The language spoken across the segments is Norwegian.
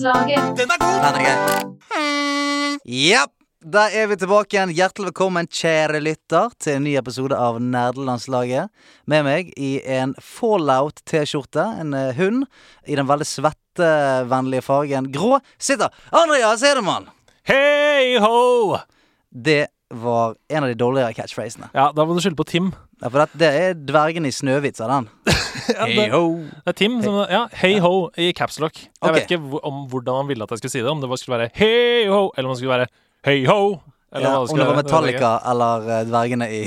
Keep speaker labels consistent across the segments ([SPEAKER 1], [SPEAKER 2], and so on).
[SPEAKER 1] Den er gøy. Ja, da er vi tilbake igjen. Hjertelig velkommen, kjære lytter, til en ny episode av Nerdelandslaget. Med meg i en Fallout-T-skjorte, en eh, hund, i den veldig svettevennlige fargen grå, sitter Andreas Hedemann.
[SPEAKER 2] Hei ho!
[SPEAKER 1] Det var en av de dårligere catchphrasene.
[SPEAKER 2] Ja, da må du skylde på Tim.
[SPEAKER 1] Ja, for det, det er dvergen i Snøhvit, sa den.
[SPEAKER 2] Ja,
[SPEAKER 1] Hey
[SPEAKER 2] det,
[SPEAKER 1] ho.
[SPEAKER 2] det er Tim som Ja, hei ho i capslock. Jeg
[SPEAKER 1] okay.
[SPEAKER 2] vet ikke om hvordan han ville at jeg skulle si det. Om det skulle være hei ho, eller om det skulle være hei ho. Eller
[SPEAKER 1] Ja,
[SPEAKER 2] hva
[SPEAKER 1] om
[SPEAKER 2] skulle
[SPEAKER 1] det var. Metallica eller eh, dvergene i,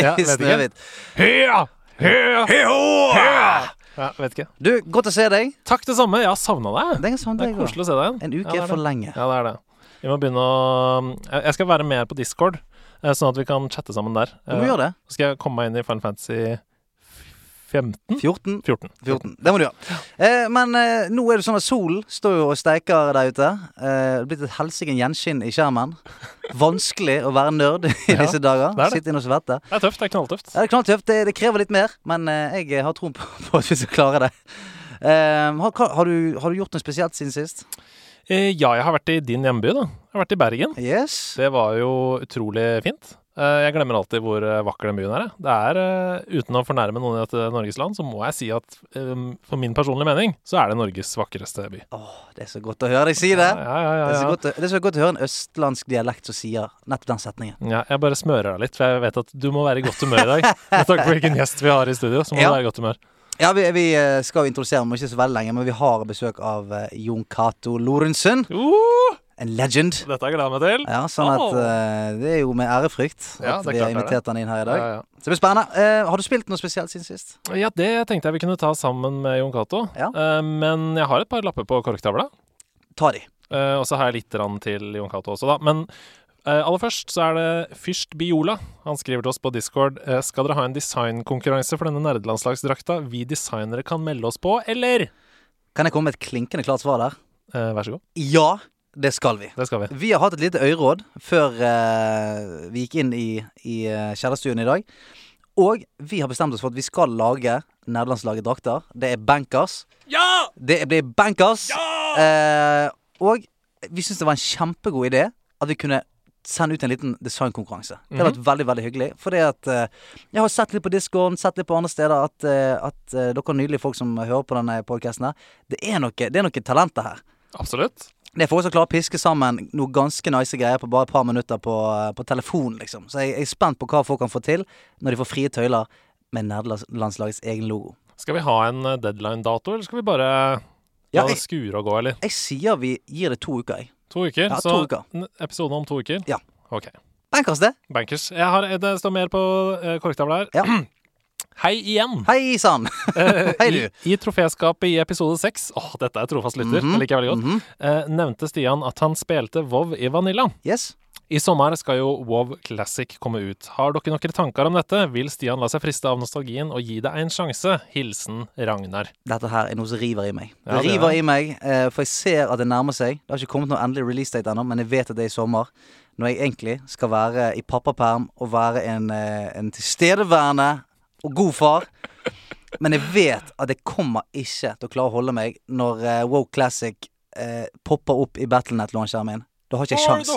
[SPEAKER 2] Ja,
[SPEAKER 1] i. Snøhvit.
[SPEAKER 2] Hea! Hea!
[SPEAKER 1] Ho!
[SPEAKER 2] Ja, vet ikke.
[SPEAKER 1] Du, godt å se deg.
[SPEAKER 2] Takk det samme. Jeg har savna deg.
[SPEAKER 1] Det er,
[SPEAKER 2] Det er koselig å se deg igjen.
[SPEAKER 1] En uke
[SPEAKER 2] Ja,
[SPEAKER 1] for lenge.
[SPEAKER 2] Ja, det er det. Vi må begynne å Jeg jeg skal være mer på Discord, eh, sånn at vi kan chatte sammen der.
[SPEAKER 1] Du må
[SPEAKER 2] Eh,
[SPEAKER 1] gjøre det.
[SPEAKER 2] Så skal jeg komme meg inn i Final Fantasy 15?
[SPEAKER 1] 14.
[SPEAKER 2] 14.
[SPEAKER 1] 14. Det må du gjøre. Eh, men eh, nå er det sånn at solen står jo og steiker der ute. Eh, det er blitt et helsike gjenskinn i skjermen. Vanskelig å være nerd i
[SPEAKER 2] Ja,
[SPEAKER 1] disse dager.
[SPEAKER 2] det er det.
[SPEAKER 1] Sitte inne og svette.
[SPEAKER 2] Det er tøft. Det er knalltøft.
[SPEAKER 1] Ja, det er knalltøft. Det, det krever litt mer, men eh, jeg har troen på, på at vi skal klare det. Har, har, du, har du gjort noe spesielt siden sist?
[SPEAKER 2] Eh, Ja, jeg har vært i din hjemby, da. Jeg har vært i Bergen.
[SPEAKER 1] Yes.
[SPEAKER 2] Det var jo utrolig fint. Eh, Jeg glemmer alltid hvor eh, vakker den byen er. Det er, Uten å fornærme noen i dette Norges land, så må jeg si at eh, for min personlige mening, så er det Norges vakreste by.
[SPEAKER 1] Åh, det er så godt å høre deg si det.
[SPEAKER 2] Ja, ja, ja,
[SPEAKER 1] Det er, å, det er så godt å høre en østlandsk dialekt som sier nettopp den setningen.
[SPEAKER 2] ja. Jeg bare smører deg litt, for jeg vet at du må være i godt humør i dag. Med tanke på hvilken gjest vi har i studio, så må du være i godt humør.
[SPEAKER 1] Ja, vi, vi eh, skal jo introdusere ham om ikke så veldig lenge, men vi har besøk av eh, Jon Cato Lorentzen.
[SPEAKER 2] Uh,
[SPEAKER 1] En legend.
[SPEAKER 2] dette gleder jeg meg til.
[SPEAKER 1] Ja, sånn at eh, Det er jo med ærefrykt
[SPEAKER 2] Ja,
[SPEAKER 1] at
[SPEAKER 2] det
[SPEAKER 1] vi har
[SPEAKER 2] er
[SPEAKER 1] invitert han inn her i dag.
[SPEAKER 2] ja.
[SPEAKER 1] Så det blir spennende. Uh, har du spilt noe spesielt siden sist?
[SPEAKER 2] ja, det tenkte jeg vi kunne ta sammen med Jon Cato.
[SPEAKER 1] Ja.
[SPEAKER 2] Eh, Men jeg har et par lapper på korktavla.
[SPEAKER 1] Ta de.
[SPEAKER 2] Uh, og så har jeg litt til Jon Cato også, da. Men aller først så er det Fyrst Biola. Han skriver til oss på Discord eh, Skal dere ha en designkonkurranse for denne nerdelandslagsdrakta vi designere kan melde oss på, eller?
[SPEAKER 1] Kan jeg komme med et klinkende klart svar der?
[SPEAKER 2] Eh, vær så god.
[SPEAKER 1] Ja, det skal vi.
[SPEAKER 2] Det skal vi.
[SPEAKER 1] Vi har hatt et lite øyeråd før eh, vi gikk inn i, i uh, kjellerstuen i dag. Og vi har bestemt oss for at vi skal lage nerdelandslaget drakter. Det er bankers.
[SPEAKER 2] Ja!
[SPEAKER 1] Det blir bankers. Eh, og vi syns det var en kjempegod idé at vi kunne sende ut en liten designkonkurranse. Det har vært veldig veldig hyggelig. Fordi at uh, jeg har sett litt på Discord, sett litt på andre steder at, uh, at uh, dere nydelige folk som hører på denne podkasten her, det er noe, det er noe talenter her.
[SPEAKER 2] Absolutt.
[SPEAKER 1] Det er folk som klarer å piske sammen noe ganske nice greier på bare et par minutter på, på telefon, liksom. Så jeg, jeg er spent på hva folk kan få til når de får frie tøyler med nederlandslagets egen logo.
[SPEAKER 2] Skal vi ha en deadline-dato, eller skal vi bare
[SPEAKER 1] Ja,
[SPEAKER 2] det skure og gå, eller?
[SPEAKER 1] Jeg sier vi gir det to uker, jeg.
[SPEAKER 2] To uker?
[SPEAKER 1] Ja,
[SPEAKER 2] så
[SPEAKER 1] to uker.
[SPEAKER 2] episode om to uker?
[SPEAKER 1] Ja.
[SPEAKER 2] Ok.
[SPEAKER 1] Bankers, det.
[SPEAKER 2] Bankers. Jeg har, det står mer på eh, korktavla her.
[SPEAKER 1] Ja.
[SPEAKER 2] Hei igjen!
[SPEAKER 1] Hei sann!
[SPEAKER 2] Eh,
[SPEAKER 1] Hei,
[SPEAKER 2] I,
[SPEAKER 1] du.
[SPEAKER 2] I troféskapet i episode seks Åh, dette er trofast lytter.
[SPEAKER 1] Mhm,
[SPEAKER 2] Det liker jeg veldig godt.
[SPEAKER 1] mhm.
[SPEAKER 2] eh, nevnte Stian at han spilte Vov i Vanilla.
[SPEAKER 1] Yes.
[SPEAKER 2] I sommer skal jo WoW Classic komme ut. Har dere noen tanker om dette? Vil Stian la seg friste av nostalgien og gi det en sjanse? Hilsen Ragnar.
[SPEAKER 1] Dette her er noe som river i meg.
[SPEAKER 2] Ja,
[SPEAKER 1] det
[SPEAKER 2] er
[SPEAKER 1] river
[SPEAKER 2] det.
[SPEAKER 1] i meg, eh, for jeg ser at det nærmer seg. Det har ikke kommet noe endelig release date ennå, men jeg vet at det er i sommer. Når jeg egentlig skal være i pappaperm og være en, eh, en tilstedeværende og god far. Men jeg vet at jeg kommer ikke til å klare å holde meg når eh, WoW Classic eh, popper opp i Battlenet-launcheren min. Da har ikke jeg sjans.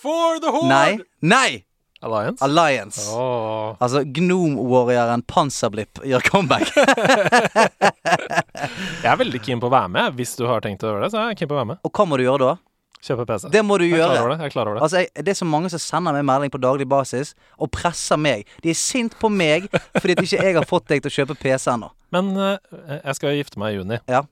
[SPEAKER 2] For the horde!
[SPEAKER 1] Nei! Nei!
[SPEAKER 2] Alliance?
[SPEAKER 1] Alliance.
[SPEAKER 2] Oh.
[SPEAKER 1] Altså Gnome-warrioren Panserblipp gjør comeback.
[SPEAKER 2] Jeg er veldig keen på å være med. Hvis du har tenkt å gjøre det, så er jeg keen på å være med.
[SPEAKER 1] og hva må du gjøre da?
[SPEAKER 2] Kjøpe PC.
[SPEAKER 1] Det må du
[SPEAKER 2] jeg klar
[SPEAKER 1] gjøre.
[SPEAKER 2] over det. Jeg er klar over det.
[SPEAKER 1] Altså, jeg, Det er så mange som sender meg melding på daglig basis og presser meg. De er sint på meg fordi at ikke jeg har fått deg til å kjøpe PC ennå.
[SPEAKER 2] Men eh, jeg skal gifte meg i juni.
[SPEAKER 1] Ja.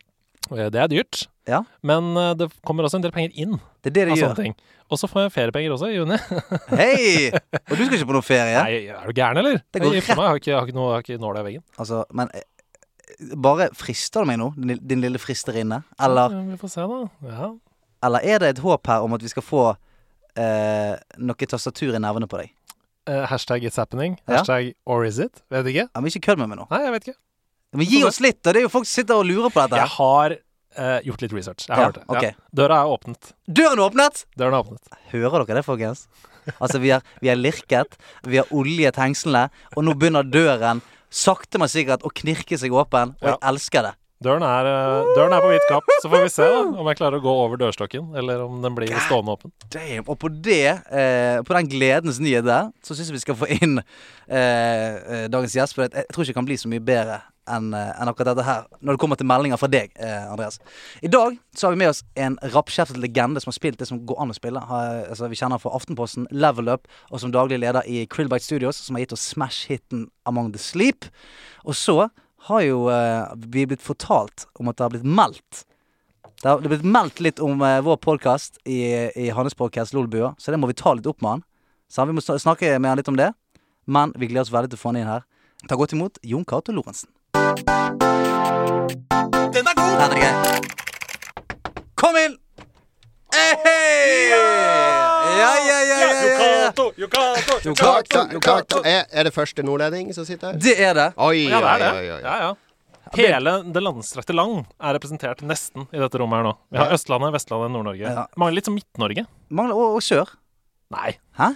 [SPEAKER 2] Det er dyrt.
[SPEAKER 1] Ja.
[SPEAKER 2] Men eh, det kommer også en del penger inn
[SPEAKER 1] Det er det
[SPEAKER 2] av
[SPEAKER 1] de
[SPEAKER 2] sånne
[SPEAKER 1] gjør.
[SPEAKER 2] ting. Og så får jeg feriepenger også i juni.
[SPEAKER 1] Hei! Og du skal ikke på noe ferie?
[SPEAKER 2] Nei, er du gæren, eller?
[SPEAKER 1] Det går
[SPEAKER 2] jeg gifter meg, jeg har ikke, jeg har ikke, noe, jeg har ikke nåla i veggen.
[SPEAKER 1] Altså, men eh, Bare frister du meg nå, din, din lille fristerinne? Eller,
[SPEAKER 2] Ja, vi får se, da. Ja.
[SPEAKER 1] eller er det et håp her om at vi skal få eh, noe tastatur i nervene på deg?
[SPEAKER 2] Eh, hashtag it's happening.
[SPEAKER 1] Ja.
[SPEAKER 2] Hashtag or is it? Vet ikke.
[SPEAKER 1] Ja, men ikke kødd med meg nå.
[SPEAKER 2] Nei, jeg vet ikke.
[SPEAKER 1] Men gi oss litt, da! Det er jo folk som sitter og lurer på dette.
[SPEAKER 2] Jeg
[SPEAKER 1] her
[SPEAKER 2] har eh, gjort litt research. Jeg har
[SPEAKER 1] Ja,
[SPEAKER 2] hørt det.
[SPEAKER 1] ok.
[SPEAKER 2] Døra er åpnet.
[SPEAKER 1] Døren er åpnet!
[SPEAKER 2] Døren er åpnet.
[SPEAKER 1] Hører dere det, folkens? Altså, vi har, vi har lirket, vi har oljet hengslene, og nå begynner døren sakte, men sikkert å knirke seg åpen, og jeg elsker det.
[SPEAKER 2] Døren er, eh, døren er på vidt kapp, så får vi se da om jeg klarer å gå over dørstokken, eller om den blir stående åpen.
[SPEAKER 1] Damn. Og på det, eh, på den gledens nyhet der, så syns jeg vi skal få inn eh, eh, dagens gjest. For jeg, tror ikke det kan bli så mye bedre enn en akkurat dette her, når det kommer til meldinger fra deg, eh, Andreas. I dag så har vi med oss en rappkjeftet legende som har spilt det som går an å spille. Har, altså, vi kjenner fra Aftenposten, Level Up, og som daglig leder i Krillbite Studios, som har gitt oss smash-hiten Among the Sleep. Og så har jo eh, vi blitt fortalt om at det har blitt meldt det har det har blitt meldt litt om eh, vår podkast i, i Hannes podkast Lolbua, så det må vi ta litt opp med han. Så vi må sn- snakke med han litt om det. Men vi gleder oss veldig til å få han inn her. Ta godt imot Jon Cato Lorentzen. Den er god! Den er. Kom inn! Hey! Ja, ja, ja, ja, ja, ja. Yokato,
[SPEAKER 3] Yokato.
[SPEAKER 1] Jon
[SPEAKER 3] karta. Er, er det første nordlending som sitter her?
[SPEAKER 1] Det er det.
[SPEAKER 3] Oi,
[SPEAKER 2] Ja, det er det.
[SPEAKER 3] oi, oi, oi.
[SPEAKER 2] Ja, ja. Hele det landstrakte land er representert nesten i dette rommet her nå. Vi har Østlandet, Vestlandet, Nord-Norge. Mangler litt som Midt-Norge.
[SPEAKER 1] Mangler og, og sør.
[SPEAKER 2] Nei.
[SPEAKER 1] Hæ?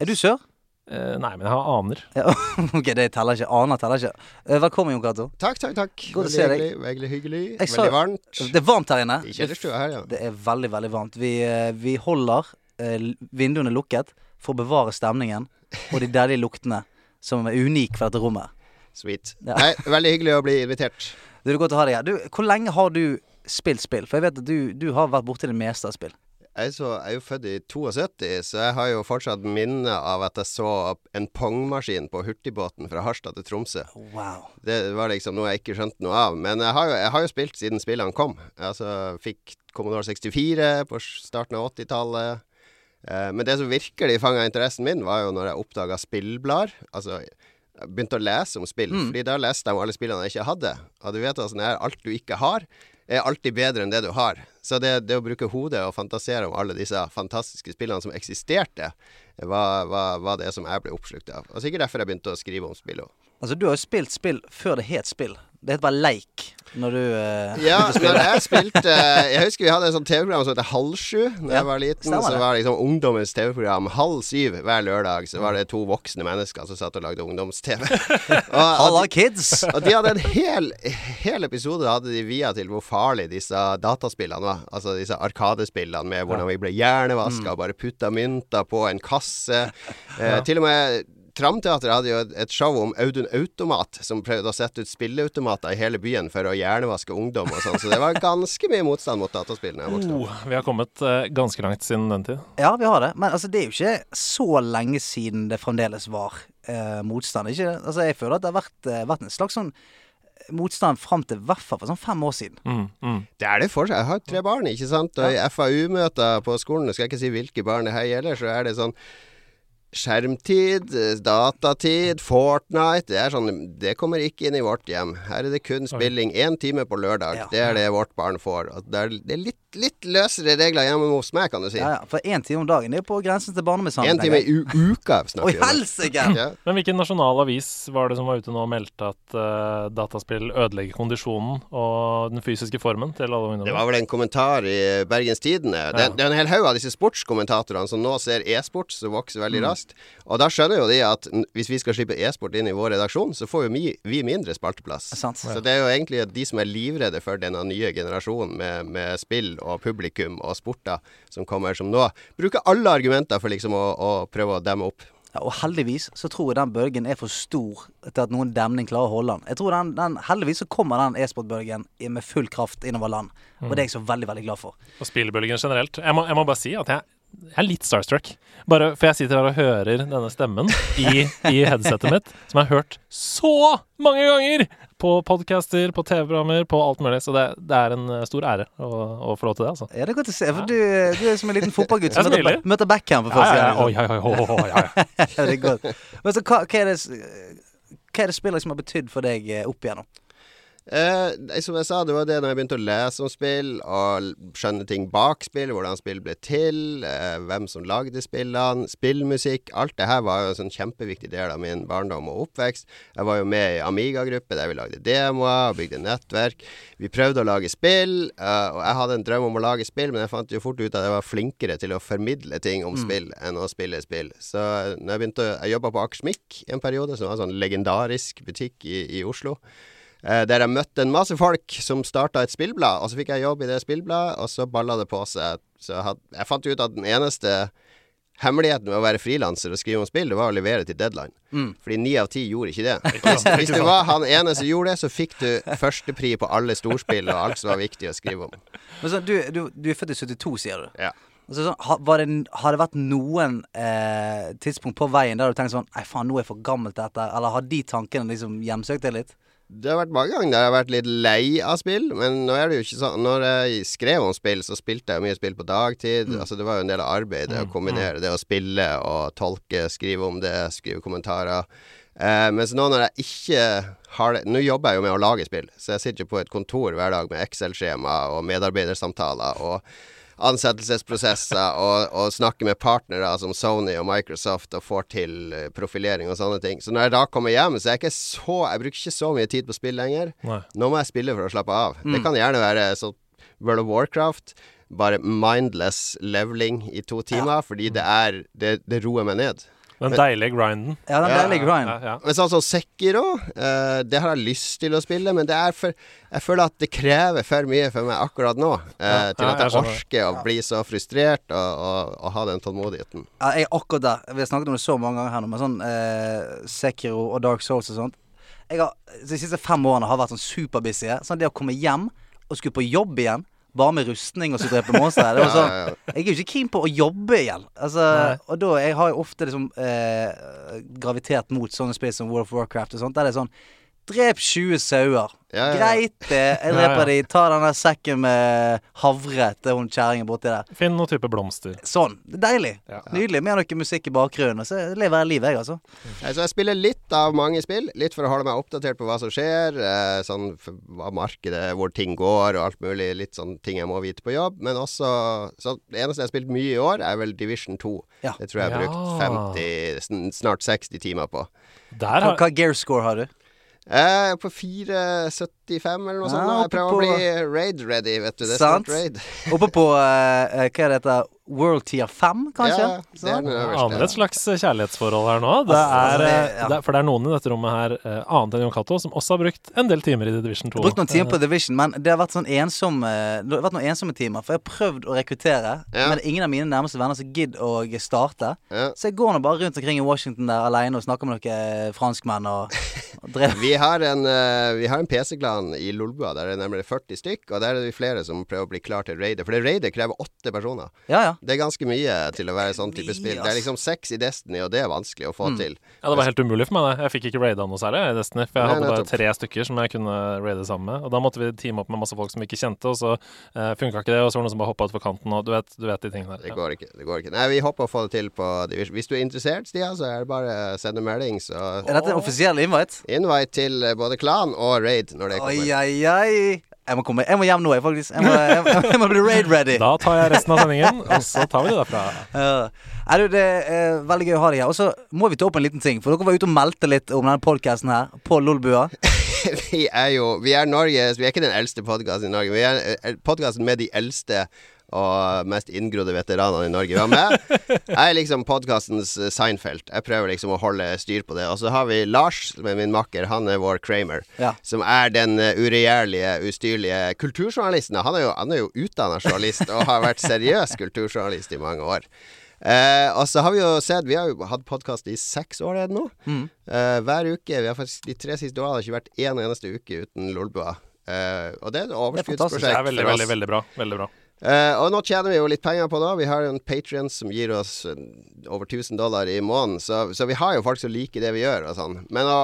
[SPEAKER 1] Er du sør?
[SPEAKER 2] Eh, nei, men jeg har aner.
[SPEAKER 1] Ja, ok, det teller ikke. Aner teller ikke. Uh, Velkommen, Jon Cato.
[SPEAKER 3] Takk, takk, takk.
[SPEAKER 1] Godt å
[SPEAKER 3] Veldig
[SPEAKER 1] se deg.
[SPEAKER 3] hyggelig. Veldig hyggelig.
[SPEAKER 1] Jeg
[SPEAKER 3] Veldig varmt.
[SPEAKER 1] Det er varmt her inne.
[SPEAKER 3] I kjellerstua her, ja.
[SPEAKER 1] Det er veldig, veldig varmt. Vi, eh, vi holder uh, vinduene lukket for å bevare stemningen og de deilige luktene som er unike for dette rommet.
[SPEAKER 3] Sweet.
[SPEAKER 1] Ja.
[SPEAKER 3] Nei, veldig hyggelig å bli invitert.
[SPEAKER 1] Det er godt å ha deg her. Du, hvor lenge har du spilt spill? For jeg vet at du, du har vært borti det meste av spill.
[SPEAKER 3] Jeg så, jeg er jo født i 72, så jeg har jo fortsatt minne av at jeg så en pongmaskin på hurtigbåten fra Harstad til Tromsø.
[SPEAKER 1] Wow.
[SPEAKER 3] Det var liksom noe jeg ikke skjønte noe av. Men jeg har jo, jeg har jo spilt siden spillene kom. Altså fikk Commodore 64 på starten av 80-tallet. Eh, men det som virkelig fanga interessen min, var jo når jeg oppdaga spillblader. Altså jeg begynte å lese om spill,
[SPEAKER 1] Mm.
[SPEAKER 3] Fordi da leste jeg om alle spillene jeg ikke hadde. Og du vet åssen det er, alt du ikke har, er alltid bedre enn det du har. Så det, det å bruke hodet og fantasere om alle disse fantastiske spillene som eksisterte, var, var, var det som jeg ble oppslukt av. Og sikkert derfor jeg begynte å skrive om spill òg.
[SPEAKER 1] Altså, du har jo spilt spill før det het spill. Det heter bare leik når du uh,
[SPEAKER 3] Ja, når jeg spilte Jeg husker vi hadde et sånt TV-program som heter Halv sju da
[SPEAKER 1] Ja,
[SPEAKER 3] jeg var liten.
[SPEAKER 1] stemmer
[SPEAKER 3] Så
[SPEAKER 1] det.
[SPEAKER 3] var liksom ungdommens TV-program halv syv hver lørdag. Så var det to voksne mennesker som satt og lagde ungdoms-TV.
[SPEAKER 1] Halla, kids!
[SPEAKER 3] og de hadde en hel, hel episode hadde de via til hvor farlig disse dataspillene var. Altså disse arkadespillene med hvordan vi ble hjernevaska og bare putta mynter på en kasse. Eh, til og med Tramteatret hadde jo et, show om Audun Automat, som prøvde å sette ut spilleautomater i hele byen for å hjernevaske ungdom og sånn. Så det var ganske mye motstand mot dataspill da jeg vokste opp.
[SPEAKER 2] Oh, vi har kommet eh, ganske langt siden den tid.
[SPEAKER 1] Ja, vi har det. Men altså, det er jo ikke så lenge siden det fremdeles var eh, motstand. Ikke? Altså, jeg føler at det har vært, eh, vært en slags sånn motstand fram til i hvert fall for sånn fem år siden.
[SPEAKER 2] Mm, mm.
[SPEAKER 3] Det er det fortsatt. Jeg har tre barn, ikke sant. Og i FAU-møter på skolen, skal jeg ikke si hvilke barn det her gjelder, så er det sånn Skjermtid, eh, datatid, Fortnite Det er sånn Det kommer ikke inn i vårt hjem. Her er det kun spilling én time på lørdag.
[SPEAKER 1] Ja.
[SPEAKER 3] Det er det vårt barn får. Og det er, det er litt, litt løsere regler hjemme hos meg, kan du si.
[SPEAKER 1] Ja, ja, For én time om dagen det er på grensen til barnemishandling.
[SPEAKER 3] Én time i u uka snakker vi om. Ja.
[SPEAKER 2] Men hvilken nasjonal avis var det som var ute nå og meldte at uh, dataspill ødelegger kondisjonen og den fysiske formen til alle
[SPEAKER 3] Det
[SPEAKER 2] ungdommer?
[SPEAKER 3] var vel en kommentar i Bergens Tidende. Det,
[SPEAKER 2] Ja.
[SPEAKER 3] det er en hel haug av disse sportskommentatorene som nå ser e-sport som vokser veldig
[SPEAKER 1] Mm.
[SPEAKER 3] Raskt. Og da skjønner jo de at hvis vi skal slippe e-sport inn i vår redaksjon, så får jo vi, vi mindre spalteplass. Så det er jo egentlig de som er livredde for denne nye generasjonen med, med spill og publikum og sporter som kommer som nå, bruker alle argumenter for liksom å, å prøve å demme opp.
[SPEAKER 1] Ja, og heldigvis så tror jeg den bølgen er for stor til at noen demning klarer å holde den. Jeg tror den, den Heldigvis så kommer den e-sportbølgen med full kraft innover land. Og det er jeg så veldig, veldig glad for.
[SPEAKER 2] Og spillbølgen generelt. Jeg må, jeg må bare si at jeg, jeg er litt starstruck. Bare for jeg sitter her og hører denne stemmen i, i headsetet mitt, som jeg har hørt så mange ganger! På podcaster, på TV-programmer, på alt mulig. Så det, det er en eh, stor ære å, å få lov til det, altså.
[SPEAKER 1] Ja, det er godt å se. For du, du er som en liten fotballgutt som møter, møter Beckham for første gang.
[SPEAKER 2] ja, ja.
[SPEAKER 1] ja.
[SPEAKER 2] Oi, oi, oi, oi, oi, ja, ja.
[SPEAKER 1] Ja, det er godt. Men så, hva, hva er det hva er det spillet som har betydd for deg eh, opp igjennom?
[SPEAKER 3] Eh, som jeg sa, det var det når jeg begynte å lese om spill og skjønne ting bak spill, hvordan spill ble til, eh, hvem som lagde spillene, spillmusikk. Alt det her var jo en sånn kjempeviktig del av min barndom og oppvekst. Jeg var jo med i Amiga-gruppe der vi lagde demoer og bygde nettverk. Vi prøvde å lage spill, eh, og jeg hadde en drøm om å lage spill, men jeg fant jo fort ut at jeg var flinkere til å formidle ting om spill enn å spille spill. Så eh, når jeg begynte Jeg jobba på Akersmik i en periode, som var en sånn legendarisk butikk i, i Oslo. Eh, der jeg møtte en masse folk som starta et spillblad, og så fikk jeg jobb i det spillbladet, og så balla det på seg. Så jeg, had, jeg fant ut at den eneste hemmeligheten med å være frilanser og skrive om spill, det var å levere til deadline. Fordi ni av ti gjorde ikke det. Hvis, hvis du var han ene som gjorde det, så fikk du førstepri på alle storspill og alt som var viktig å skrive om.
[SPEAKER 1] Men så, du, du, du er født i 72, sier du.
[SPEAKER 3] Ja.
[SPEAKER 1] Altså, var det, har det vært noen eh, tidspunkt på veien der du tenkte sånn Nei, faen, nå er jeg for gammel til dette. Eller har de tankene liksom hjemsøkt deg litt?
[SPEAKER 3] Det har vært mange ganger jeg har vært litt lei av spill, men nå er det jo ikke sånn Når jeg skrev om spill, så spilte jeg mye spill på dagtid. Altså Det var jo en del av arbeidet å kombinere det å spille og tolke, skrive om det, skrive kommentarer. Eh, mens nå når jeg ikke har det Nå jobber jeg jo med å lage spill, så jeg sitter jo på et kontor hver dag med Excel-skjema og medarbeidersamtaler og ansettelsesprosesser og, og snakker med partnere som Sony og Microsoft og får til eh, profilering og sånne ting. Så når jeg da kommer hjem, så er jeg ikke så Jeg bruker ikke så mye tid på spill lenger.
[SPEAKER 2] Nei.
[SPEAKER 3] Nå må jeg spille for å slappe av. Det kan gjerne være så World of Warcraft. Bare mindless leveling i to timer, fordi det er Det, det roer meg ned.
[SPEAKER 2] Den deilige grinden.
[SPEAKER 1] Ja, den
[SPEAKER 3] Ja,
[SPEAKER 1] deilige grinden.
[SPEAKER 2] Ja, ja.
[SPEAKER 3] Men sånn som Sekiro, uh, det har jeg lyst til å spille, men det er for Jeg føler at det krever for mye for meg akkurat nå. eh,
[SPEAKER 2] Ja,
[SPEAKER 3] til at
[SPEAKER 2] jeg
[SPEAKER 3] jeg orker å bli så frustrert og, og, og ha den tålmodigheten.
[SPEAKER 1] Ja, jeg er akkurat der. Vi har snakket om det så mange ganger her nå, med sånn eh, Sekiro og Dark Souls og sånt. Jeg har De siste fem årene har vært sånn superbusy. Sånn det å komme hjem og skulle på jobb igjen, bare med rustning og så drepe monstre det var sånn, Jeg er jo ikke keen på å jobbe igjen. Altså, og da jeg har jeg ofte liksom eh, gravitert mot sånne spill som World of Warcraft og sånt. Der det er sånn Drep 20 sauer.
[SPEAKER 3] Ja, ja.
[SPEAKER 1] Greit det. Jeg dreper
[SPEAKER 2] ja.
[SPEAKER 1] de. Ta den der sekken med havre til hun kjerringen borti der.
[SPEAKER 2] Finn noen type blomster.
[SPEAKER 1] Sånn. Det er Deilig.
[SPEAKER 2] Ja.
[SPEAKER 1] Nydelig. Med noe musikk i bakgrunnen. Og så lever jeg livet, jeg, altså.
[SPEAKER 3] Så jeg spiller litt av mange spill. Litt for å holde meg oppdatert på hva som skjer. Eh, sånn hva markedet, hvor ting går og alt mulig. Litt sånn ting jeg må vite på jobb. Men også Så det eneste jeg har spilt mye i år, er vel Division 2.
[SPEAKER 1] Ja.
[SPEAKER 3] Det tror jeg jeg har brukt 50, snart 60 timer på.
[SPEAKER 2] Der har
[SPEAKER 1] hva gear score har du?
[SPEAKER 3] Jeg er på 4,75 eller noe sånt.
[SPEAKER 1] Ja,
[SPEAKER 3] nå. Jeg prøver
[SPEAKER 1] på-
[SPEAKER 3] å bli raid-ready, vet du. Det er
[SPEAKER 1] Sant.
[SPEAKER 3] raid.
[SPEAKER 1] Oppe på eh, eh, Hva er dette? World Tier 5, kanskje?
[SPEAKER 3] Ja, det er den
[SPEAKER 2] aner et slags kjærlighetsforhold her nå. Det
[SPEAKER 1] Altså,
[SPEAKER 2] er,
[SPEAKER 1] det-
[SPEAKER 2] eh,
[SPEAKER 1] ja.
[SPEAKER 2] det er, for det er noen i dette rommet her, uh, annet enn Jon Cato, som også har brukt en del timer i The Division 2.
[SPEAKER 1] Jeg har brukt noen timer på Division, men det har vært sånn ensom eh, Det har vært noen ensomme timer. For jeg har prøvd å rekruttere,
[SPEAKER 3] Ja.
[SPEAKER 1] men ingen av mine nærmeste venner som gidder å starte.
[SPEAKER 3] Ja.
[SPEAKER 1] Så jeg går nå bare rundt omkring i Washington der alene og snakker med noen franskmenn og, og drev
[SPEAKER 3] Vi har en, eh, vi har en i Lolbua der er det nemlig 40 stykk, og der er det flere som prøver å bli klar til raidet. For det raidet krever åtte personer.
[SPEAKER 1] Ja, ja.
[SPEAKER 3] Det er ganske mye til å være sånn type spill. Det er liksom seks i Destiny, og det er vanskelig å få
[SPEAKER 1] Mm.
[SPEAKER 3] til.
[SPEAKER 2] Ja, Det var helt umulig for meg. det Jeg fikk ikke raida noe særlig i Destiny. For jeg
[SPEAKER 3] Nei,
[SPEAKER 2] hadde bare
[SPEAKER 3] nettopp.
[SPEAKER 2] tre stykker som jeg kunne raide sammen med. Og da måtte vi teame opp med masse folk som vi ikke kjente, og så uh, funka ikke det. Og så var det noen som bare hoppa utfor kanten, og du vet, du vet de tingene der. Ja.
[SPEAKER 3] går ikke. det går ikke Nei, vi håper å få det til på Hvis du er interessert, Stia, så er det bare å sende melding, så
[SPEAKER 1] Er dette en offisiell invite?
[SPEAKER 3] Invite til eh, både klan og raid når det
[SPEAKER 1] Oi, oi, oi. Jeg må, komme, jeg må hjem nå, jeg, faktisk. Jeg må, jeg, jeg må bli raid-ready.
[SPEAKER 2] Da tar jeg resten av sendingen, og så tar vi det derfra.
[SPEAKER 1] Uh, er du, det er veldig gøy å ha deg her. Og så må vi ta opp en liten ting. For dere var ute og meldte litt om denne podkasten her på Lolbua.
[SPEAKER 3] vi er jo Vi er Norges Vi er ikke den eldste podkasten i Norge. Vi er podkasten med de eldste og mest inngrodde veteranene i Norge. var med. Jeg er liksom podkastens Seinfeld. Jeg prøver liksom å holde styr på det. Og så har vi Lars, som er min makker. Han er vår Kramer.
[SPEAKER 1] Ja.
[SPEAKER 3] Som er den uh, uregjerlige, ustyrlige kulturjournalisten. Han er jo, han er jo utdanna journalist og har vært seriøs kulturjournalist i mange år. Eh, og så har vi jo sett Vi har jo hatt podkast i seks år er det nå.
[SPEAKER 1] Mm.
[SPEAKER 3] Eh, hver uke. Vi har faktisk De tre siste årene har det ikke vært én eneste uke uten Lolbua. Eh, og det er et overskuddsprosjekt
[SPEAKER 2] Det er veldig, veldig, veldig bra. Veldig bra.
[SPEAKER 3] Eh, og nå tjener vi jo litt penger på det. Vi har en Patrion som gir oss eh, over 1000 dollar i måneden. Så, så vi har jo folk som liker det vi gjør og sånn. Men å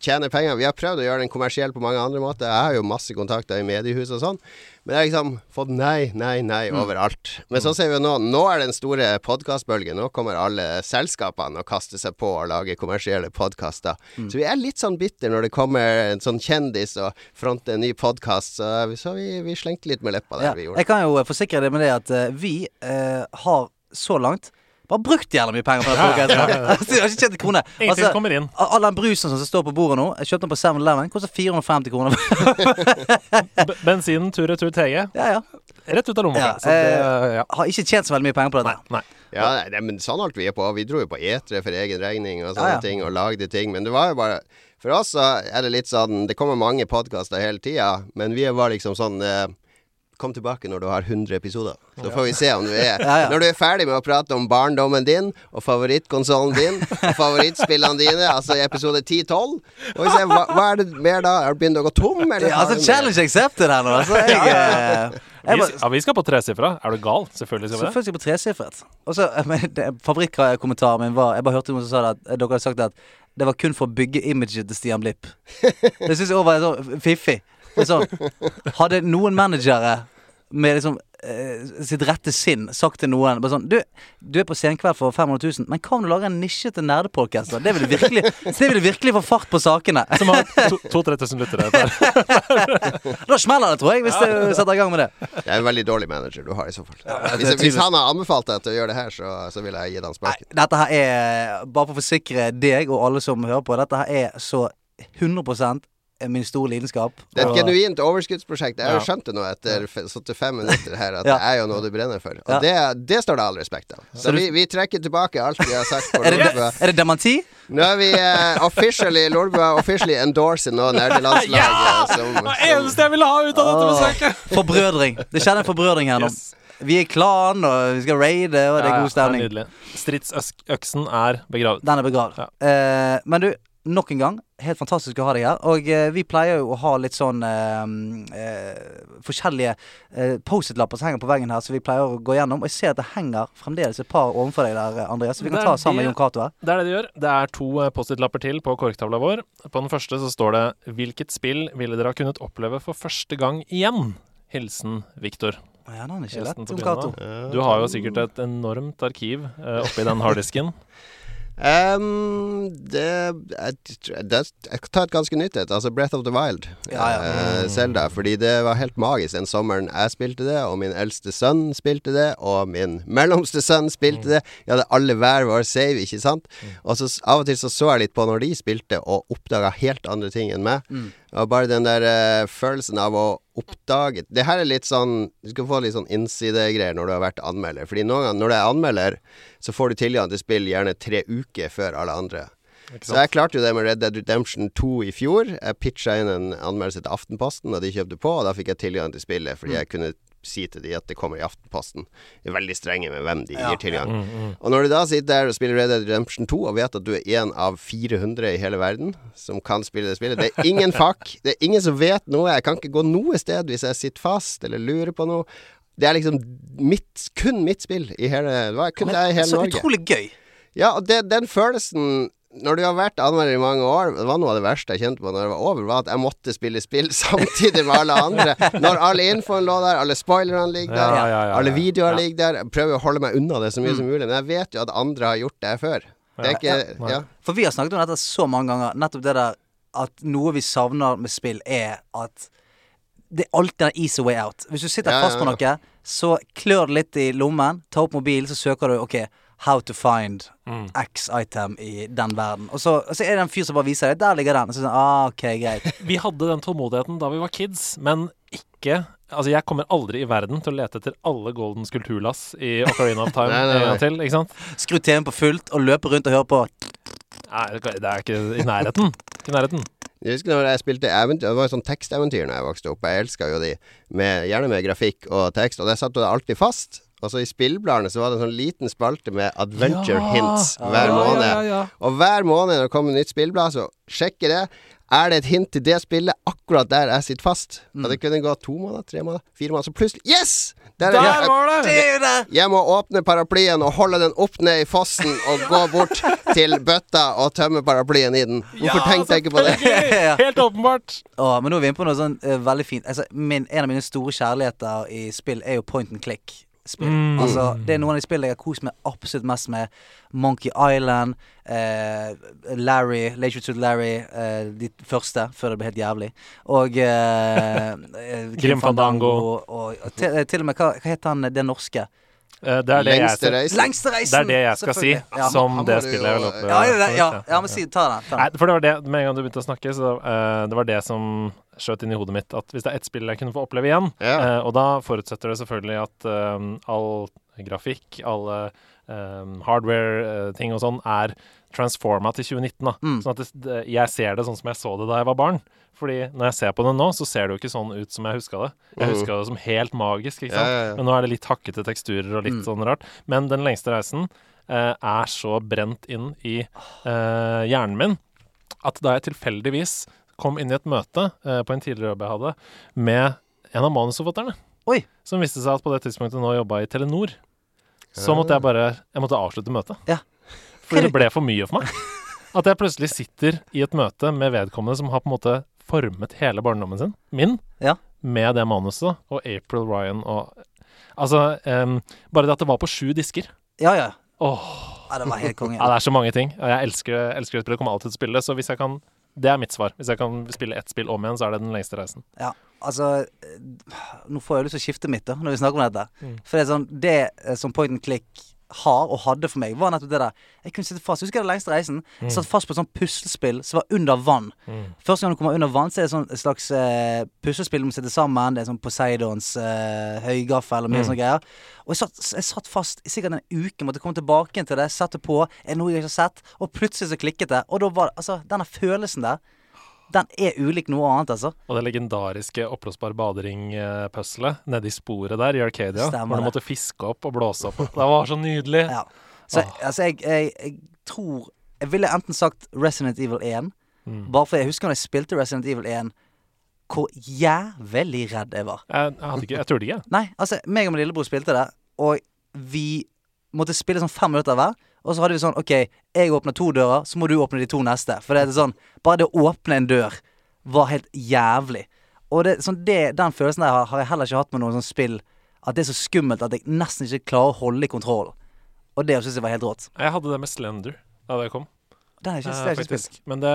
[SPEAKER 3] tjene penger Vi har prøvd å gjøre den kommersiell på mange andre måter. Jeg har jo masse kontakter i mediehus og sånn. Men jeg har liksom fått nei, nei, nei overalt. Men så ser vi jo nå Nå er den store podkastbølgen. Nå kommer alle selskapene og kaster seg på og lager kommersielle podkaster. Så vi er litt sånn bitter når det kommer en sånn kjendis og fronter en ny podkast. Så, så vi, vi slengte litt med leppa der.
[SPEAKER 1] Ja.
[SPEAKER 3] vi gjorde
[SPEAKER 1] Jeg kan jo forsikre deg med det at eh, vi eh, har så langt bare brukt jævla mye penger på den
[SPEAKER 2] Ja,
[SPEAKER 1] podcasten.
[SPEAKER 2] ja, ja.
[SPEAKER 1] Altså, Jeg har ikke tjent en krone. Altså,
[SPEAKER 2] kommer inn.
[SPEAKER 1] all den brusen som står på bordet nå, jeg kjøpte den på 7-Eleven, koster 450 kroner.
[SPEAKER 2] Bensinen tur-retur TG.
[SPEAKER 1] ja, ja.
[SPEAKER 2] Rett ut av lommeboka.
[SPEAKER 1] Ja, eh,
[SPEAKER 2] ja.
[SPEAKER 1] Har ikke tjent så veldig mye penger på
[SPEAKER 2] Nei,
[SPEAKER 1] dette.
[SPEAKER 2] nei.
[SPEAKER 3] Ja, nei, men sånn holdt vi på. Vi dro jo på etere for egen regning og sånne
[SPEAKER 1] ja.
[SPEAKER 3] ting, og lagde ting. Men det var jo bare For oss så er det litt sånn Det kommer mange podkaster hele tida, men vi var liksom sånn eh, Kom tilbake når du har 100 episoder. Så får vi se om du er
[SPEAKER 1] Ja, ja.
[SPEAKER 3] Når du er ferdig med å prate om barndommen din, og favorittkonsollen din, og favorittspillene dine, altså i episode 10-12 Får vi se, hva, hva er det mer da? Har du begynt å gå tom, eller?
[SPEAKER 1] Ja, altså, challenge accepted her nå. Altså, jeg, eh,
[SPEAKER 2] Vi, ja, vi skal på tresifra. Er du gal? Selvfølgelig skal vi det.
[SPEAKER 1] Selvfølgelig skal vi på tresifret. Eh, men Favorittkommentaren min var Jeg bare hørte noen som sa det at eh, dere hadde sagt at det var kun for å bygge imaget til Stian Blipp. Det syns jeg òg var fiffig. Sånn, hadde noen managere med liksom eh, sitt rette sinn sagt til noen bare sånn Du, du er på Senkveld for 500 000, men hva om du lager en nisje til nerdepodcaster? Det vil virkelig Det vil virkelig få fart på sakene.
[SPEAKER 2] Som har 2000-3000 lyttere.
[SPEAKER 1] Da smeller det, tror jeg, hvis du setter i gang med det.
[SPEAKER 3] Det er en veldig dårlig manager du har, i så fall. hvis, hvis han har anbefalt deg til å gjøre det her, så, så vil jeg gi deg
[SPEAKER 1] Nei,
[SPEAKER 3] sparken.
[SPEAKER 1] dette her er Bare for å forsikre deg og alle som hører på, dette her er så 100 min store lidenskap.
[SPEAKER 3] Det er et genuint overskuddsprosjekt. Jeg har jo skjønt det nå etter 75 minutter her, at
[SPEAKER 1] Ja.
[SPEAKER 3] det er jo noe du brenner for. Og
[SPEAKER 1] Ja.
[SPEAKER 3] det, det står det all respekt av. Så
[SPEAKER 2] Så du-
[SPEAKER 3] vi, vi trekker tilbake alt vi har sagt
[SPEAKER 1] Er det, er det dementi?
[SPEAKER 3] Nå er vi uh, officially Lolbua officially endorser nå nerdelandslaget som,
[SPEAKER 2] Det var
[SPEAKER 3] som
[SPEAKER 2] eneste jeg ville ha ut av dette besøket!
[SPEAKER 1] forbrødring. Det skjedde en forbrødring her nå.
[SPEAKER 2] Yes.
[SPEAKER 1] Vi er klan, og vi skal raide, og det er god stemning.
[SPEAKER 2] Stridsøksen er begravd.
[SPEAKER 1] Den er begravd.
[SPEAKER 2] Ja.
[SPEAKER 1] Uh, men du, nok en gang, helt fantastisk å ha deg her. Og eh, vi pleier jo å ha litt sånn eh, eh, forskjellige eh, Post-it-lapper som henger på veggen her, så vi pleier å gå gjennom. Og jeg ser at det henger fremdeles et par overfor deg der, Andreas, så vi kan ta sammen med Jon Cato her.
[SPEAKER 2] Det er det de gjør. Det er to eh, Post-It-lapper til på korktavla vår. På den første så står det 'Hvilket spill ville dere ha kunnet oppleve for første gang igjen?' Hilsen Viktor.
[SPEAKER 1] Ja, den er ikke lett, Jon Cato.
[SPEAKER 2] Du har jo sikkert et enormt arkiv eh, oppi den harddisken.
[SPEAKER 3] Ehm, det, det Jeg kan ta et ganske nytt et. Altså Breath of the Wild.
[SPEAKER 1] Ja, ja.
[SPEAKER 3] Zelda. Fordi det var helt magisk den sommeren jeg spilte det, og min eldste sønn spilte det, og min mellomste sønn spilte det. Vi hadde alle hver vår save, ikke sant? Og så av og til så så jeg litt på når de spilte, og oppdaga helt andre ting enn meg.
[SPEAKER 1] Mm.
[SPEAKER 3] Og bare den der eh, følelsen av å oppdage Det her er litt sånn Du skal få litt sånn innsidegreier når du har vært anmelder. Fordi noen ganger når du er anmelder, så får du tilgang til spill gjerne tre uker før alle andre. Så jeg klarte jo det med Red Dead Redemption 2 i fjor. Jeg pitcha inn en anmeldelse til Aftenposten, og de kjøpte på, og da fikk jeg tilgang til spillet fordi jeg kunne si til de at det kommer i Aftenposten. De er veldig strenge med hvem de
[SPEAKER 1] Ja.
[SPEAKER 3] gir tilgang.
[SPEAKER 2] Mm, mm.
[SPEAKER 3] Og når du da sitter der og spiller Red Dead Redemption 2 og vet at du er en av 400 i hele verden som kan spille det spillet Det er ingen fakk. Det er ingen som vet noe. Jeg kan ikke gå noe sted hvis jeg sitter fast eller lurer på noe. Det er liksom mitt, kun mitt spill i hele Det var kun det i hele
[SPEAKER 1] så
[SPEAKER 3] Norge.
[SPEAKER 1] utrolig gøy.
[SPEAKER 3] Ja, og det, den følelsen når du har vært anmelder i mange år, det var noe av det verste jeg kjente på når det var over, var at jeg måtte spille spill samtidig med alle andre. Når alle infoen lå der, alle spoilerne ligger der,
[SPEAKER 2] Ja, ja, ja, ja.
[SPEAKER 3] alle videoer
[SPEAKER 2] Ja.
[SPEAKER 3] ligger der. Jeg prøver å holde meg unna det så mye som mulig, men jeg vet jo at andre har gjort det før. Det er ikke.
[SPEAKER 1] For vi har snakket om dette så mange ganger. Nettopp det der at noe vi savner med spill, er at det er alltid en easy way out. Hvis du sitter
[SPEAKER 3] Ja,
[SPEAKER 1] fast på
[SPEAKER 3] ja,
[SPEAKER 1] noe, så klør det litt i lommen, ta opp mobilen, så søker du OK, how to find
[SPEAKER 2] Mm.
[SPEAKER 1] X item i den verden. Og så, og så er det en fyr som bare viser deg. Der ligger den. Og så sånn, ah, OK, greit.
[SPEAKER 2] Vi hadde den tålmodigheten da vi var kids, men ikke Altså, jeg kommer aldri i verden til å lete etter alle Goldens kulturlass i Ocarina of Time
[SPEAKER 3] Nei, nei, nei.
[SPEAKER 2] til, ikke sant?
[SPEAKER 1] Skru TV-en på fullt og løpe rundt og høre på.
[SPEAKER 2] Nei, det er ikke i nærheten. Ikke i nærheten.
[SPEAKER 3] Jeg husker når jeg spilte eventyr Det var jo sånn teksteventyr når jeg vokste opp. Jeg elska jo de, med, gjerne med grafikk og tekst, og der satt det alltid fast. Og så i spillbladene så var det en sånn liten spalte med adventure
[SPEAKER 2] Ja!
[SPEAKER 3] hints hver
[SPEAKER 2] Ja,
[SPEAKER 3] måned.
[SPEAKER 2] ja, ja.
[SPEAKER 3] Og hver måned når det kommer nytt spillblad, så sjekker det. Er det et hint til det spillet akkurat der jeg sitter fast? Og det kunne gå to måneder, tre måneder, fire måneder, så plutselig Yes! Der er
[SPEAKER 2] Der
[SPEAKER 3] jeg.
[SPEAKER 2] var det!
[SPEAKER 1] Det!
[SPEAKER 3] Jeg må åpne paraplyen og holde den opp ned i fossen og gå bort til bøtta og tømme paraplyen i den. Hvorfor
[SPEAKER 2] Ja,
[SPEAKER 3] tenkte jeg ikke på det?
[SPEAKER 2] Helt åpenbart.
[SPEAKER 1] Åh, men nå er vi inne på noe sånn uh, veldig fint. Altså, min, en av mine store kjærligheter i spill er jo point and click-spill.
[SPEAKER 2] Mm.
[SPEAKER 1] Altså, det er noen av de spillene jeg har kost meg absolutt mest med. Monkey Island, eh, Larry, Leisure to Larry, eh, de første, før det ble helt jævlig. Og eh, eh,
[SPEAKER 2] Grim Fandango.
[SPEAKER 1] Og, og, og til, eh, til og med, hva, hva heter han det norske?
[SPEAKER 2] Eh, Det er det
[SPEAKER 3] Lengste
[SPEAKER 2] jeg,
[SPEAKER 3] reisen.
[SPEAKER 1] Lengste reisen!
[SPEAKER 2] Det er det jeg skal si.
[SPEAKER 1] Ja.
[SPEAKER 2] som
[SPEAKER 3] Han
[SPEAKER 2] det spillet jeg vil
[SPEAKER 3] jo-
[SPEAKER 2] oppleve.
[SPEAKER 1] Ja, ja, ja, ja, men si, ta den.
[SPEAKER 2] Nei, for det var det, med en gang du begynte å snakke, så uh, det var det som skjøt inn i hodet mitt. At hvis det er ett spill jeg kunne få oppleve igjen,
[SPEAKER 3] Ja.
[SPEAKER 2] eh, og da forutsetter det selvfølgelig at uh, all grafikk, alle um, hardware-ting og sånn, er transforma til 2019. da.
[SPEAKER 1] Mm.
[SPEAKER 2] Sånn at det, jeg ser det sånn som jeg så det da jeg var barn. Fordi når jeg ser på det nå, så ser det jo ikke sånn ut som jeg huska det. Jeg
[SPEAKER 3] Mhm.
[SPEAKER 2] huska det som helt magisk, ikke
[SPEAKER 3] Ja,
[SPEAKER 2] sant.
[SPEAKER 3] ja, ja.
[SPEAKER 2] Men nå er det litt hakkete teksturer og litt
[SPEAKER 1] Mm.
[SPEAKER 2] sånn rart. Men Den lengste reisen eh, er så brent inn i eh, hjernen min at da jeg tilfeldigvis kom inn i et møte eh, på en tidligere jobb jeg hadde, med en av manusforfatterne,
[SPEAKER 1] Oi.
[SPEAKER 2] som viste seg at på det tidspunktet nå jobba i Telenor, så måtte jeg bare Jeg måtte avslutte møtet.
[SPEAKER 1] Ja.
[SPEAKER 2] Fordi det ble for mye for meg. At jeg plutselig sitter i et møte med vedkommende som har på en måte formet hele barndommen sin, min,
[SPEAKER 1] Ja.
[SPEAKER 2] med det manuset, og April Ryan og Altså, um, bare det at det var på sju disker.
[SPEAKER 1] Ja, ja.
[SPEAKER 2] Åh,
[SPEAKER 1] ja det var helt konge.
[SPEAKER 2] ja, det er så mange ting. Jeg elsker, elsker å spille, kommer alltid til å spille det. Så hvis jeg kan Det er mitt svar. Hvis jeg kan spille ett spill om igjen, så er det Den lengste reisen.
[SPEAKER 1] Ja, altså eh, Nå får jeg lyst til å skifte mitt, da, når vi snakker om dette.
[SPEAKER 2] Mm.
[SPEAKER 1] For det er sånn Det som point and click har og hadde for meg, var nettopp det der. Jeg kunne sitte fast. Husker jeg den lengste reisen? Jeg satt fast på et sånt puslespill som var under vann.
[SPEAKER 2] Mm.
[SPEAKER 1] Første gang du kommer under vann, så er det sånn et slags eh, puslespill du må sitte sammen. Det er sånn Poseidons eh, høygaffel og mye
[SPEAKER 2] Mm.
[SPEAKER 1] sånne greier. Og jeg satt, jeg satt fast i sikkert en uke, måtte komme tilbake til det. Satte på. Er det noe jeg ikke har sett? Og plutselig så klikket det. Og da var det Altså, denne følelsen der, den er ulik noe annet, altså.
[SPEAKER 2] Og det legendariske oppblåsbar badering-puzzlet nede i sporet der i Arcadia,
[SPEAKER 1] Stemmer
[SPEAKER 2] hvor du måtte fiske opp og blåse opp. Det var så nydelig.
[SPEAKER 1] Ja. Så
[SPEAKER 2] Åh.
[SPEAKER 1] altså, jeg, jeg, jeg tror Jeg ville enten sagt Resident Evil 1,
[SPEAKER 2] Mm.
[SPEAKER 1] bare for jeg husker når jeg spilte Resident Evil 1, hvor jævlig redd jeg var.
[SPEAKER 2] Jeg, jeg, ikke, jeg turte ikke.
[SPEAKER 1] Nei, altså, meg og min lillebror spilte det, og vi måtte spille sånn fem minutter hver. Og så hadde vi sånn OK, jeg åpner to dører, så må du åpne de to neste. For det er sånn Bare det å åpne en dør var helt jævlig. Og det, sånn det, den følelsen der har, har jeg heller ikke hatt med noen sånn spill. At det er så skummelt at jeg nesten ikke klarer å holde i kontrollen. Og det syns jeg var helt rått.
[SPEAKER 2] Jeg hadde det med Slender da det kom.
[SPEAKER 1] Den er ikke,
[SPEAKER 2] Eh,
[SPEAKER 1] det er ikke spilt.
[SPEAKER 2] Men det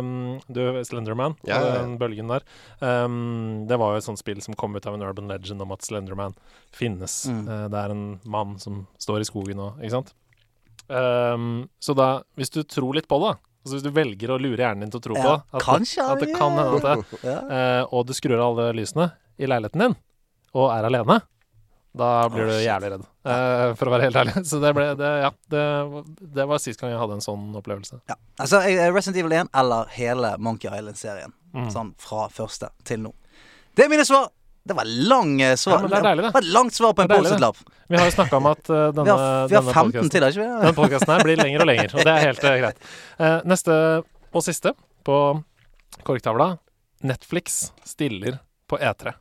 [SPEAKER 2] um, Du, Slenderman,
[SPEAKER 3] Ja, ja, ja.
[SPEAKER 2] den bølgen der. Um, det var jo et sånt spill som kom ut av en urban legend om at Slenderman finnes.
[SPEAKER 1] Mm.
[SPEAKER 2] Uh, det er en mann som står i skogen og Ikke sant? Ehm, så da, hvis du tror litt på det, altså hvis du velger å lure hjernen din til å tro
[SPEAKER 1] Ja,
[SPEAKER 2] på at,
[SPEAKER 1] kanskje,
[SPEAKER 2] det, at det kan hende at det
[SPEAKER 1] Ja.
[SPEAKER 2] uh, Og du skrur av alle lysene i leiligheten din, og er alene, da blir
[SPEAKER 1] oh,
[SPEAKER 2] du jævlig redd. Uh, for å være helt ærlig. Så det ble det, Ja, det, det var sist gang jeg hadde en sånn opplevelse.
[SPEAKER 1] Ja. Altså, Resident Evil 1 eller hele Monkey Island-serien.
[SPEAKER 2] Mm.
[SPEAKER 1] Sånn fra første til nå. Det er mine svar! Det var lang eh, svar.
[SPEAKER 2] Ja, det deilig, det.
[SPEAKER 1] var et langt svar på en Post-It-lapp.
[SPEAKER 2] Vi har jo snakka om at eh, denne,
[SPEAKER 1] Vi har, vi har
[SPEAKER 2] denne
[SPEAKER 1] 15
[SPEAKER 2] podcasten-
[SPEAKER 1] til, ikke vi?
[SPEAKER 2] Denne podkasten her blir lengre og lengre, og det er helt uh, greit. Uh, neste og siste på korktavla. Netflix stiller på E3.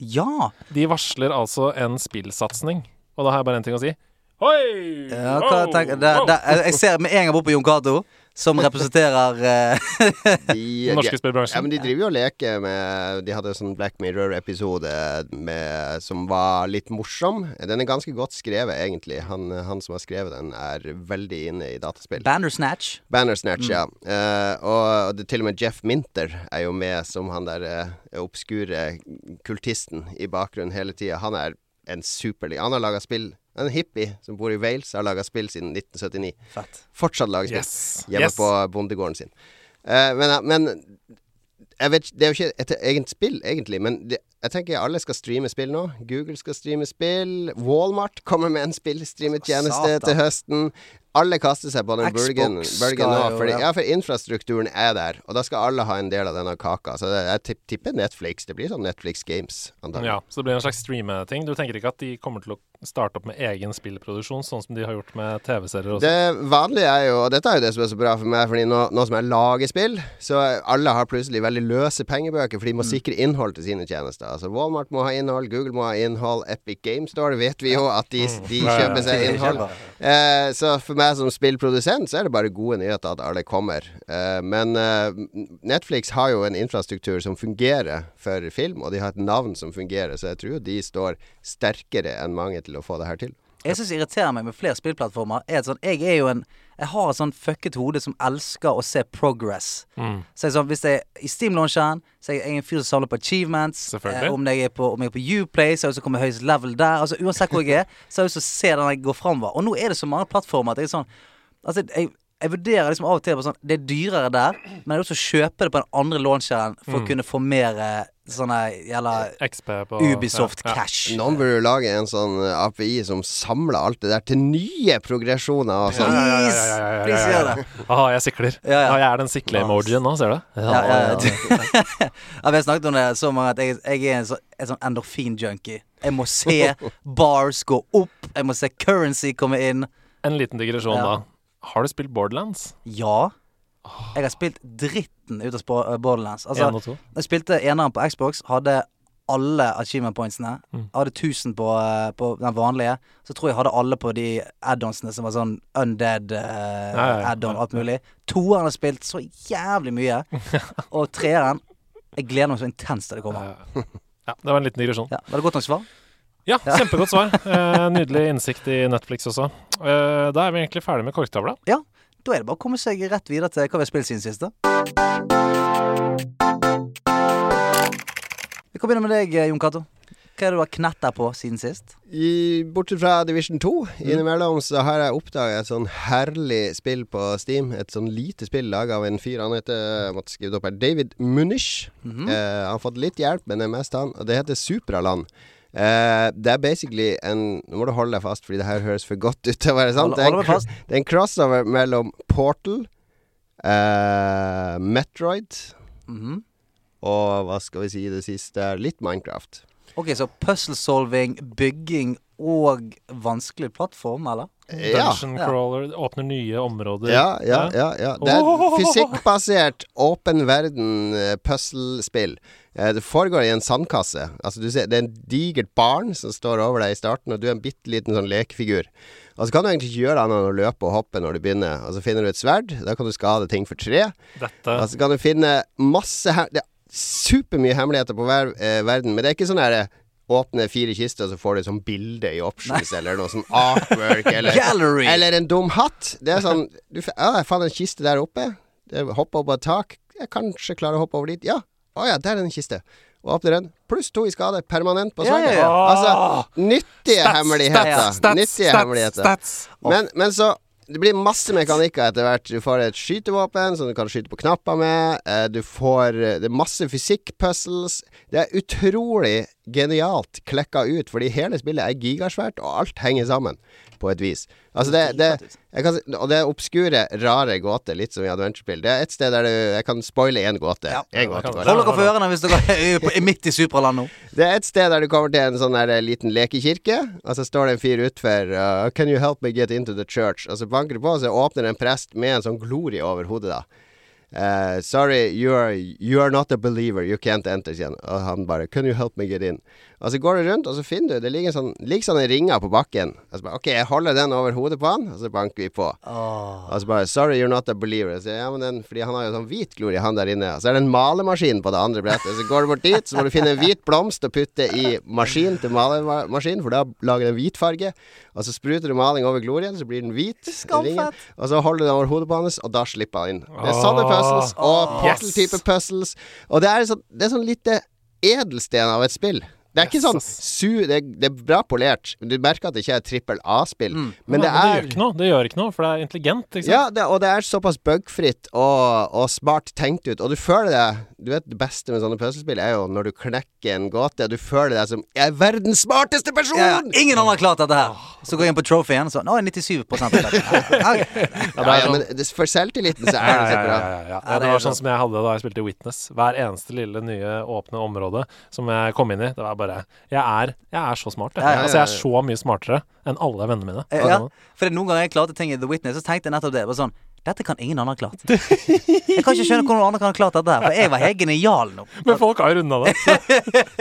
[SPEAKER 1] Ja!
[SPEAKER 2] De varsler altså en spillsatsing, og da har jeg bare én ting å si. Oi!
[SPEAKER 1] ja hva det, det, jeg ser med en gang bort på Jon Cato, som representerer eh,
[SPEAKER 3] De,
[SPEAKER 2] Den norske spillbransjen.
[SPEAKER 3] ja, men de driver jo og leker med De hadde en sånn Black Mirror-episode som var litt morsom. Den er ganske godt skrevet, egentlig. Han, han som har skrevet den, er veldig inne i dataspill.
[SPEAKER 1] Bandersnatch.
[SPEAKER 3] Bandersnatch, ja. Uh, og det, til og med Jeff Minter er jo med som han der uh, obskure kultisten i bakgrunnen hele tida. Han er en superlig Han har laga spill. En hippie som bor i Wales, har laga spill siden 1979.
[SPEAKER 1] Fett.
[SPEAKER 3] Fortsatt lager spill.
[SPEAKER 2] Yes.
[SPEAKER 3] Hjemme
[SPEAKER 2] yes.
[SPEAKER 3] på bondegården sin. Uh, men, men jeg vet, Det er jo ikke et eget spill, egentlig. Men det, jeg tenker alle skal streame spill nå. Google skal streame spill. Walmart kommer med en spillstreametjeneste til høsten. Alle kaster seg på den
[SPEAKER 1] Xbox
[SPEAKER 3] bølgen, bølgen nå. Fordi,
[SPEAKER 1] ja.
[SPEAKER 3] ja, for infrastrukturen er der, og da skal alle ha en del av denne kaka. Så det, jeg tipper Netflix. Det blir sånn Netflix Games. antagelig.
[SPEAKER 2] Ja, så det blir en slags streame-ting. Du tenker ikke at de kommer til å starte opp med egen spillproduksjon, sånn som de har gjort med TV-serier også?
[SPEAKER 3] Det vanlige er jo, og dette er jo det som er så bra for meg, fordi nå, nå som jeg lager spill, så alle har plutselig veldig løse pengebøker, for de må sikre innhold til sine tjenester. Altså Walmart må ha innhold, Google må ha innhold, Epic Game Store vet vi jo at de, de
[SPEAKER 2] Ja, ja,
[SPEAKER 3] kjøper seg innhold. Eh, så for meg som spillprodusent så er det bare gode nyheter at alle kommer. Uh, men uh, Netflix har jo en infrastruktur som fungerer for film, og de har et navn som fungerer, så jeg tror jo de står sterkere enn mange til å få det her til.
[SPEAKER 1] Jeg syns irriterer meg med flere spillplattformer, er sånn Jeg er jo en Jeg har et sånn fucket hode som elsker å se progress.
[SPEAKER 2] Mm.
[SPEAKER 1] Så jeg, sånn, hvis jeg er i Steam-launcheren, så er jeg en fyr som samler på achievements. Eh, om, jeg er på, om jeg er på Uplay, så er jeg også kommet høyest level der. Altså Uansett hvor jeg er, så er jeg også å se den jeg går framover. Og nå er det så mange plattformer at jeg er sånn Altså, jeg, Jeg vurderer liksom av og til på sånn Det er dyrere der, men jeg vil også kjøpe det på den andre launcheren for å
[SPEAKER 2] Mm.
[SPEAKER 1] kunne få mer sånne jævla Ubisoft
[SPEAKER 2] ja, ja.
[SPEAKER 1] cash.
[SPEAKER 3] Noen burde lage en sånn eh, API som samler alt det der til nye progresjoner og
[SPEAKER 2] Ja,
[SPEAKER 3] sånn.
[SPEAKER 2] ja, ja, ja,
[SPEAKER 1] Please!
[SPEAKER 2] ja, ja, ja, ja,
[SPEAKER 1] gjør
[SPEAKER 2] ja.
[SPEAKER 1] det.
[SPEAKER 2] Aha, jeg sikler.
[SPEAKER 1] Ja, ja.
[SPEAKER 2] Ja, jeg er den sikle-emojien nå, ser du?
[SPEAKER 1] Ja, ja, ja. ja, vi har snakket om det så mange at jeg, jeg er en, så, en sånn endorfin-junkie. Jeg må se bars gå opp, jeg må se currency komme inn.
[SPEAKER 2] En liten digresjon
[SPEAKER 1] Ja.
[SPEAKER 2] da. Har du spilt Borderlands?
[SPEAKER 1] Ja. Jeg har spilt dritten ut av Borderlands. Altså, jeg spilte eneren på Xbox, hadde alle achievement pointsene.
[SPEAKER 2] Mm.
[SPEAKER 1] Jeg hadde 1000 på, eh, på den vanlige. Så tror jeg hadde alle på de add-onsene som var sånn undead uh,
[SPEAKER 2] Ja, ja, ja.
[SPEAKER 1] add-on, alt mulig. Toeren har spilt så jævlig mye. Og treeren Jeg gleder meg så intenst til det kommer.
[SPEAKER 2] Ja, ja, det var en liten digresjon.
[SPEAKER 1] Ja, Var det godt nok svar?
[SPEAKER 2] Ja, kjempegodt svar. Eh, nydelig innsikt i Netflix også. Eh, da er vi egentlig ferdig med korktavla.
[SPEAKER 1] Da er det bare å komme seg rett videre til hva vi har spilt siden siste. Vi kan begynne med deg, eh, Jon Cato. Hva er det du har knetta på siden sist?
[SPEAKER 3] I, bortsett fra Division 2, innimellom så har jeg oppdaga et sånn herlig spill på Steam. Et sånn lite spill laga av en fyr. Han heter måtte skrive det opp her David Munich.
[SPEAKER 1] -hmm.
[SPEAKER 3] Eh, han har fått litt hjelp, men det er mest han. Og det heter Supraland. Eh, det er basically en Nå må du holde deg fast, fordi det her høres for godt ut til å være sant. Det er en, det er en crossover mellom Portal, uh, Metroid
[SPEAKER 1] Mhm.
[SPEAKER 3] og hva skal vi si det siste? Litt Minecraft.
[SPEAKER 1] Ok, så puzzle solving, bygging og vanskelig plattform, eller?
[SPEAKER 3] Ja.
[SPEAKER 2] Dungeon
[SPEAKER 1] Ja.
[SPEAKER 2] crawler, åpner nye områder.
[SPEAKER 3] Ja, ja, ja. ja. Det er fysikkbasert, åpen verden eh, puzzlespill. Eh, Det foregår i en sandkasse. Altså du ser, Det er en digert barn som står over deg i starten, og du er en bitte liten sånn lekefigur. Og så kan du egentlig ikke gjøre annet enn å løpe og hoppe når du begynner. Og så finner du et sverd. Da kan du skade ting for tre.
[SPEAKER 2] Dette
[SPEAKER 3] Og så kan du finne masse her Det er supermye hemmeligheter på ver eh, verden, men det er ikke sånn her eh, Åpne fire kister, og så får du et sånt bilde i options, eller noe sånn artwork, eller
[SPEAKER 1] Gallery!
[SPEAKER 3] eller en dum hatt. Det er sånn du, Ja, jeg fant en kiste der oppe. Det Hoppa opp på et tak. Jeg kanskje klarer å hoppe over dit. Ja. Å ja, der er en kiste. Og åpner den. Pluss to i skade. Permanent på sverdet.
[SPEAKER 1] yeah. ja.
[SPEAKER 3] Altså, nyttige
[SPEAKER 2] Stats,
[SPEAKER 3] hemmeligheter.
[SPEAKER 2] Stats,
[SPEAKER 3] nyttige
[SPEAKER 2] stats,
[SPEAKER 3] hemmeligheter. Men, men så det blir masse mekanikker etter hvert. Du får et skytevåpen som du kan skyte på knapper med. Eh, Du får eh, Det er masse fysikkpuzzles. Det er utrolig genialt klekka ut, fordi hele spillet er gigasvært, og alt henger sammen på et vis. Altså det, det jeg kan, Og det er obskure, rare gåter, litt som i adventure-spill. Det er et sted der du Jeg kan spoile én gåte.
[SPEAKER 1] Ja.
[SPEAKER 3] En gåte.
[SPEAKER 1] Hold dere for ørene hvis dere er midt i Supraland nå.
[SPEAKER 3] Det er et sted der du kommer til en sånn der eh, liten lekekirke, og så står det en fyr utfor uh, Can you help me get into the church? Og så banker du på, og så åpner en prest med en sånn glorie over hodet, da. Eh, sorry, you are, you are not a believer. You can't enter, sier han. Og han bare Can you help me get in? Og så går du rundt, og så finner du Det ligger, sånn, ligger sånne ringer på bakken. Og så bare OK, jeg holder den over hodet på han, og så banker vi på.
[SPEAKER 1] Oh.
[SPEAKER 3] Og så bare 'Sorry, you're not a believer'. Så, ja, men den, fordi han har jo sånn hvit glorie, han der inne. Og så er det en malemaskin på det andre brettet. Så går du bort dit, så må du finne en hvit blomst og putte i maskin til malemaskin, for da lager den hvit farge. Og så spruter du maling over glorien, så blir den hvit.
[SPEAKER 1] Skamfett.
[SPEAKER 3] ringen. Og så holder du den over hodet på hans, og da slipper han inn. Det er sånne puzzles, og portal-type puzzles. Og det er sånn, det er sånn lite edelsten av et spill. Det er ikke sånn su... Det er, det er bra polert. Du merker at det ikke er trippel A-spill.
[SPEAKER 1] Mm.
[SPEAKER 3] Men det er, det,
[SPEAKER 2] gjør ikke noe, det gjør ikke noe, for det er intelligent. Ikke sant?
[SPEAKER 3] ja, det, og det er såpass bugfritt og, og smart tenkt ut. Og du føler deg Du vet det beste med sånne puslespill er jo når du knekker en gåte. Du føler deg som Jeg er verdens smarteste person!
[SPEAKER 1] Ja. Ingen andre har klart dette her. Så går jeg inn på trophyen og så Nå er 97 perfekt. Ja.
[SPEAKER 3] Ja, ja, men for selvtilliten så er det så bra.
[SPEAKER 2] ja, ja, ja.
[SPEAKER 1] Ja,
[SPEAKER 2] Ja,
[SPEAKER 1] det
[SPEAKER 2] det var sånn som jeg hadde da jeg spilte Witness. Hver eneste lille nye åpne område som jeg kom inn i, det var bare Jeg er, jeg er så smart, jeg. Altså, jeg er så mye smartere enn alle vennene mine.
[SPEAKER 1] Eh, Ja, for noen ganger jeg klarte ting i The Witness, så tenkte jeg nettopp det. Bare sånn Dette kan ingen andre ha klart. Jeg kan ikke skjønne hvordan andre kan ha klart dette her, for jeg var helt genial nå.
[SPEAKER 2] Men folk har jo runda det.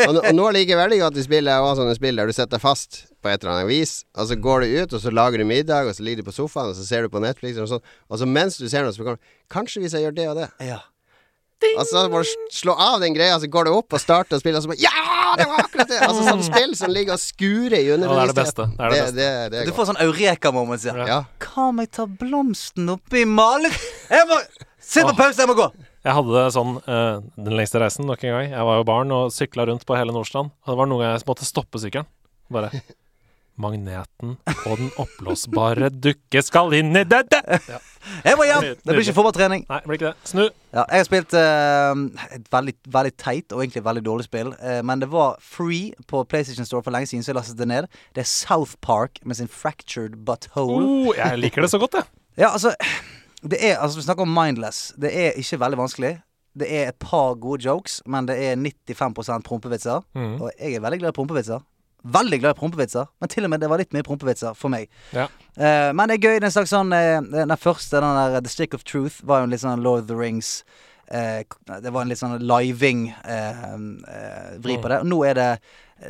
[SPEAKER 3] Og, og nå liker jeg veldig godt i spillet er også sånne spill der du setter fast på et eller annet vis, og så går du ut, og så lager du middag, og så ligger du på sofaen, og så ser du på Netflix, og sånn, og så mens du ser noe, så kommer du Kanskje hvis jeg gjør det og det.
[SPEAKER 1] Ja.
[SPEAKER 3] Og så må du slå av den greia, så går du opp og starter å spille, og så bare Ja, det var akkurat det! Altså sånn spill som ligger og skurer i
[SPEAKER 2] Ja, det er det beste. Det er det beste.
[SPEAKER 3] det, det er
[SPEAKER 1] Du får sånn eureka-moment. Ja.
[SPEAKER 3] Ja.
[SPEAKER 1] Hva om jeg tar blomsten oppi malen? Jeg må Sitt på pause, jeg må gå!
[SPEAKER 2] Jeg hadde det sånn uh, den lengste reisen nok en gang. Jeg var jo barn og sykla rundt på hele Nordstrand. Og det var noen ganger jeg måtte stoppe sykkelen. Bare Magneten og den oppblåsbare dukke skal inn i dette! Ja.
[SPEAKER 1] Jeg må hjem! Det blir ikke fotballtrening.
[SPEAKER 2] Nei, det blir ikke det. Snu.
[SPEAKER 1] Ja, jeg har spilt uh, et veldig, veldig teit og egentlig veldig dårlig spill. Uh, men det var free på PlayStation Store for lenge siden, så jeg lastet det ned. Det er South Park med sin Fractured Butthole.
[SPEAKER 2] Oh, jeg liker det så godt, jeg.
[SPEAKER 1] Ja, altså Det er, altså Vi snakker om mindless. Det er ikke veldig vanskelig. Det er et par gode jokes, men det er 95 prompevitser.
[SPEAKER 2] Mm.
[SPEAKER 1] Og jeg er veldig glad i prompevitser. Veldig glad i prompevitser, men til og med det var litt mye prompevitser for meg.
[SPEAKER 2] Ja.
[SPEAKER 1] Uh, men det er gøy. Det er en slags sånn uh, Den første, den der The Stick of Truth, var jo en litt sånn Lord of the Rings Uh, Det var en litt sånn living eh, eh, vri på det. Og nå er det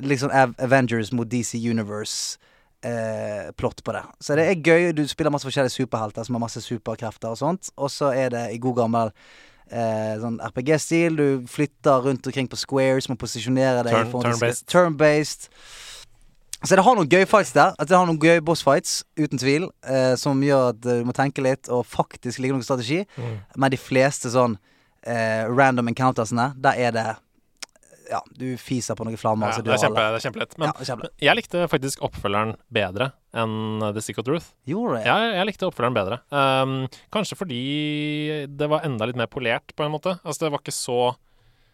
[SPEAKER 1] liksom Av Avengers mot DC Universe. Eh, plott på det. Så det er gøy. Du spiller masse forskjellige superhelter som har masse superkrefter og sånt. Og så er det i god gammel eh, sånn RPG-stil. Du flytter rundt omkring på squares, må posisjonere deg
[SPEAKER 2] Turn- turn-based.
[SPEAKER 1] Turn-based. Så det har noen gøye fights der. At det har noen gøye bossfights, uten tvil. Eh, som gjør at eh, du må tenke litt, og faktisk ligge noen strategi.
[SPEAKER 2] Mm.
[SPEAKER 1] Men de fleste sånn eh, random encountersene, der er det Ja, du fiser på noen flammer.
[SPEAKER 2] Ja,
[SPEAKER 1] så
[SPEAKER 2] det, er kjempe, det er kjempelett. Men
[SPEAKER 1] ja, kjempe.
[SPEAKER 2] jeg likte faktisk oppfølgeren bedre enn uh, The Stick of Truth.
[SPEAKER 1] Gjorde det?
[SPEAKER 2] Ja, jeg, likte oppfølgeren bedre. Um, kanskje fordi det var enda litt mer polert, på en måte. Altså, det var ikke så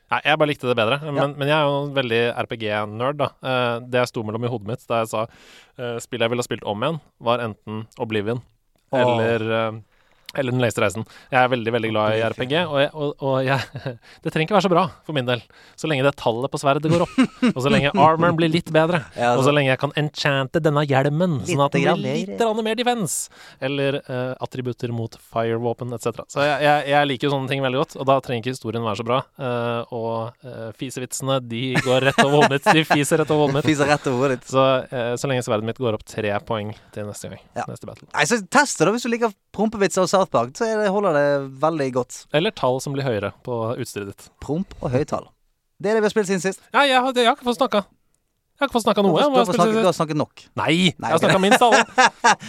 [SPEAKER 2] Nei, jeg bare likte det bedre. Men, men jeg er jo en veldig RPG-nerd, da. Uh, det jeg sto mellom i hodet mitt da jeg sa uh, spillet jeg ville ha spilt om igjen, var enten Oblivion
[SPEAKER 1] oh.
[SPEAKER 2] eller eh, eller Den lengste reisen. Jeg er veldig veldig glad i RPG, og, jeg, og, og jeg, det trenger ikke være så bra for min del. Så lenge det tallet på sverdet går opp, og så lenge armoren blir litt bedre, og så lenge jeg kan enchante denne hjelmen, sånn at den blir litt mer defense, eller uh, attributter mot firevåpen etc. Så jeg, jeg, jeg liker jo sånne ting veldig godt, og da trenger ikke historien være så bra. Uh, og uh, fisevitsene, de går rett over hodet mitt. De fiser rett over hodet mitt.
[SPEAKER 1] Fiser rett over hodet.
[SPEAKER 2] Så, så lenge sverdet mitt går opp tre poeng til neste gang.
[SPEAKER 1] Ja.
[SPEAKER 2] Neste battle.
[SPEAKER 1] Nei, så Test det, da. Hvis du liker prompevitser og South Park, så er det, holder det veldig godt.
[SPEAKER 2] Eller tall som blir høyere på utstyret ditt.
[SPEAKER 1] Promp og høytall. Det er det vi har spilt siden sist.
[SPEAKER 2] Ja, jeg, har- jeg har ikke fått snakka. Jeg har ikke fått snakka noe.
[SPEAKER 1] du, har snakket, du har snakket nok.
[SPEAKER 2] Nei, jeg har snakka minst alle.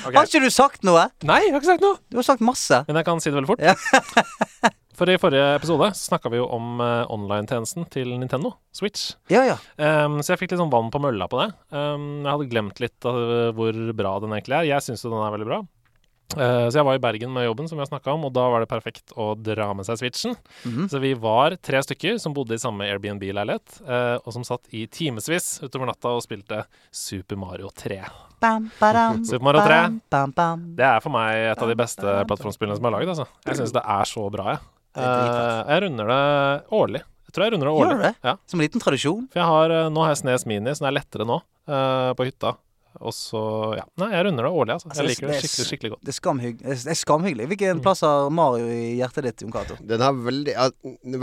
[SPEAKER 2] Okay.
[SPEAKER 1] Har ikke du sagt noe?
[SPEAKER 2] Nei, jeg har ikke sagt noe.
[SPEAKER 1] Du har sagt masse.
[SPEAKER 2] Men jeg kan si det veldig fort.
[SPEAKER 1] Ja.
[SPEAKER 2] For i forrige episode snakka vi jo om uh, online-tjenesten til Nintendo, Switch.
[SPEAKER 1] Ja, ja.
[SPEAKER 2] Um, så jeg fikk litt sånn vann på mølla på det. Um, jeg hadde glemt litt hvor bra den egentlig er. Jeg syns jo den er veldig bra. Uh, så jeg var i Bergen med jobben, som vi har snakka om, og da var det perfekt å dra med seg Switchen.
[SPEAKER 1] Mhm.
[SPEAKER 2] Så vi var tre stykker som bodde i samme Airbnb-leilighet, uh, og som satt i timevis utover natta og spilte Super Mario 3.
[SPEAKER 1] Bam, badam,
[SPEAKER 2] Super Mario 3.
[SPEAKER 1] Bam, bam.
[SPEAKER 2] Det er for meg et av de beste plattformspillene som er laget. Altså. Jeg syns det er så bra, jeg. Uh, jeg runder det årlig. Jeg tror jeg runder det årlig.
[SPEAKER 1] Gjør du det?
[SPEAKER 2] Ja.
[SPEAKER 1] Som en liten tradisjon.
[SPEAKER 2] For jeg har, nå har jeg Snes Mini, så den er lettere nå, på hytta. Og så Ja. Nei, jeg runder det årlig, altså.
[SPEAKER 1] Altså,
[SPEAKER 2] Jeg liker det
[SPEAKER 1] det
[SPEAKER 2] skikkelig, skikkelig godt.
[SPEAKER 1] Det er skamhygg- det er skamhyggelig.
[SPEAKER 2] Mm.
[SPEAKER 1] Hvilken plass har Mario i hjertet ditt, Jon Cato?
[SPEAKER 3] Den har veldig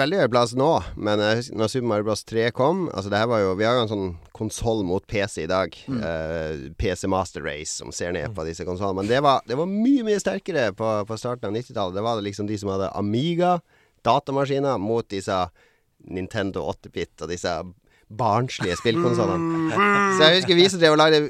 [SPEAKER 3] Veldig høy plass nå, men når Super Mario Bros 3 kom Altså det her var jo Vi har jo en sånn konsoll mot PC i dag. eh, PC Master Race, som ser ned på disse konsollene. Men det var, det var mye, mye sterkere på, på starten av 90-tallet. Det var det liksom de som hadde Amiga, datamaskiner, mot disse Nintendo 8-bit og disse barnslige spillkonsollene. Så jeg husker vi som drev og lagde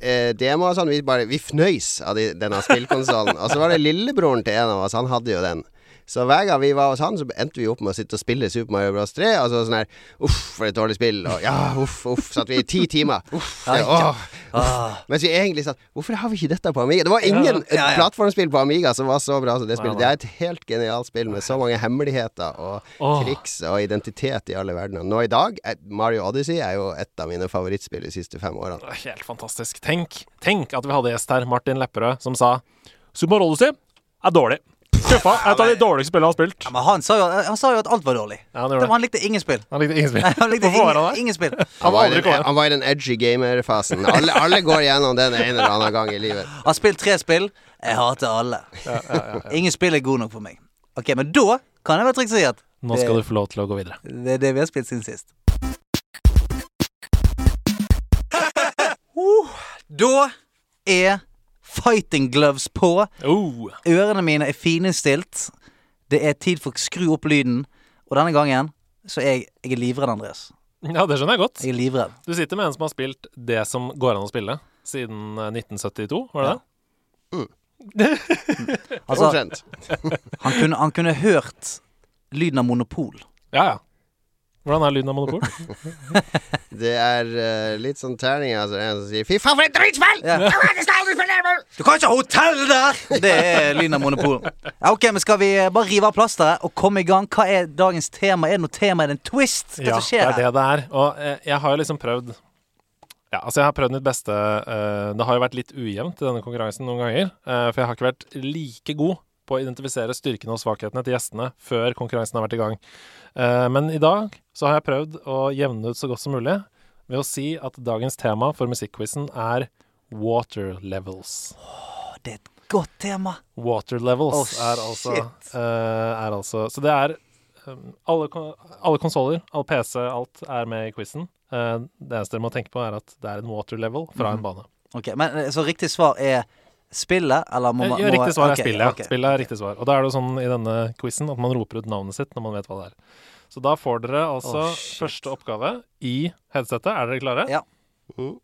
[SPEAKER 3] eh, demoer og sånn, vi bare Vi fnøys av de, denne spillkonsollen. Og så var det lillebroren til en av oss, han hadde jo den. Så hver gang vi var hos han, så endte vi opp med å sitte og spille Super Mario Bros 3. Og så sånn her Uff, for et dårlig spill. Og ja, uff, uff. Satt vi i ti timer. Uff. Det, åh.
[SPEAKER 1] Ah,
[SPEAKER 3] Mens vi egentlig satt Hvorfor har vi ikke dette på Amiga? Det var ingen
[SPEAKER 1] Ja,
[SPEAKER 3] plattformspill på Amiga som var så bra som det spillet. Det er et helt genialt spill med så mange hemmeligheter og triks og identitet i alle verdener. Nå i dag, Mario Odyssey er jo et av mine favorittspill de siste fem årene.
[SPEAKER 2] Helt fantastisk. Tenk, tenk at vi hadde gjest her, Martin Lepperød, som sa Super Mario Odyssey er dårlig. Skuffa. Et av de dårligste spillene han har spilt.
[SPEAKER 1] ja, men han sa, jo, han sa jo at alt var dårlig.
[SPEAKER 2] Ja, han
[SPEAKER 1] Det
[SPEAKER 2] det.
[SPEAKER 1] han likte ingen spill.
[SPEAKER 2] Han likte ingen spill.
[SPEAKER 1] Han likte ingen, ingen spill.
[SPEAKER 3] Han
[SPEAKER 2] Han
[SPEAKER 3] var, den, han var i den edgy gamer-fasen. Alle, alle går igjennom den en eller annen gang i livet.
[SPEAKER 1] Han har spilt tre spill. Jeg hater alle.
[SPEAKER 2] Ja, ja, ja, ja.
[SPEAKER 1] Ingen spill er god nok for meg. Ok, Men da kan jeg være trygg si at
[SPEAKER 2] Nå skal du få lov til å gå videre.
[SPEAKER 1] det er det vi har spilt siden sist. Uh, da er fighting gloves på.
[SPEAKER 2] Oh.
[SPEAKER 1] Ørene mine er fininnstilt. Det er tid for å skru opp lyden. Og denne gangen så er jeg, jeg er livredd, Andreas.
[SPEAKER 2] Ja, det skjønner jeg godt.
[SPEAKER 1] Jeg er livredd.
[SPEAKER 2] Du sitter med en som har spilt det som går an å spille siden eh, 1972, var det
[SPEAKER 1] Ja.
[SPEAKER 2] det?
[SPEAKER 1] Altså,
[SPEAKER 3] Omtrent.
[SPEAKER 1] han kunne, han kunne hørt lyden av monopol.
[SPEAKER 2] Ja, ja. Hvordan er lyden av Monopol?
[SPEAKER 3] Det er uh, litt sånn terning. Altså, en som sier 'fy faen, for et drittspill!'
[SPEAKER 1] Ja. Du kan ikke ha hotell der! Det er lyden av monopol. Ja, ok, men Skal vi eh, bare rive av plasteret og komme i gang? Hva er dagens tema? Er det noe tema? Er det en twist? Hva
[SPEAKER 2] Ja,
[SPEAKER 1] som
[SPEAKER 2] det er det det er. Og eh, jeg har jo liksom prøvd Ja, altså jeg har prøvd mitt beste. eh, det har jo vært litt ujevnt i denne konkurransen noen ganger. eh, for jeg har ikke vært like god på å identifisere styrkene og svakhetene til gjestene før konkurransen har vært i gang. Eh, men i dag så har jeg prøvd å jevne ut så godt som mulig ved å si at dagens tema for musikkquizen er water levels.
[SPEAKER 1] Oh, Det er et godt tema.
[SPEAKER 2] Water levels
[SPEAKER 1] Oh,
[SPEAKER 2] er, altså, eh, er altså Så det er um, alle, alle konsoller, all PC, alt er med i quizen. Eh, det eneste dere må tenke på, er at det er en water level fra
[SPEAKER 1] mm.
[SPEAKER 2] en bane.
[SPEAKER 1] Ok, men eh, Så riktig svar er spillet, eller må man
[SPEAKER 2] ja, riktig svar er spillet.
[SPEAKER 1] Okay.
[SPEAKER 2] Spillet er riktig svar. Og da er det jo sånn i denne quizen at man roper ut navnet sitt når man vet hva det er. Så da får dere altså
[SPEAKER 1] Oh,
[SPEAKER 2] første oppgave i headsetet. Er dere klare?
[SPEAKER 1] Ja.
[SPEAKER 3] Mm.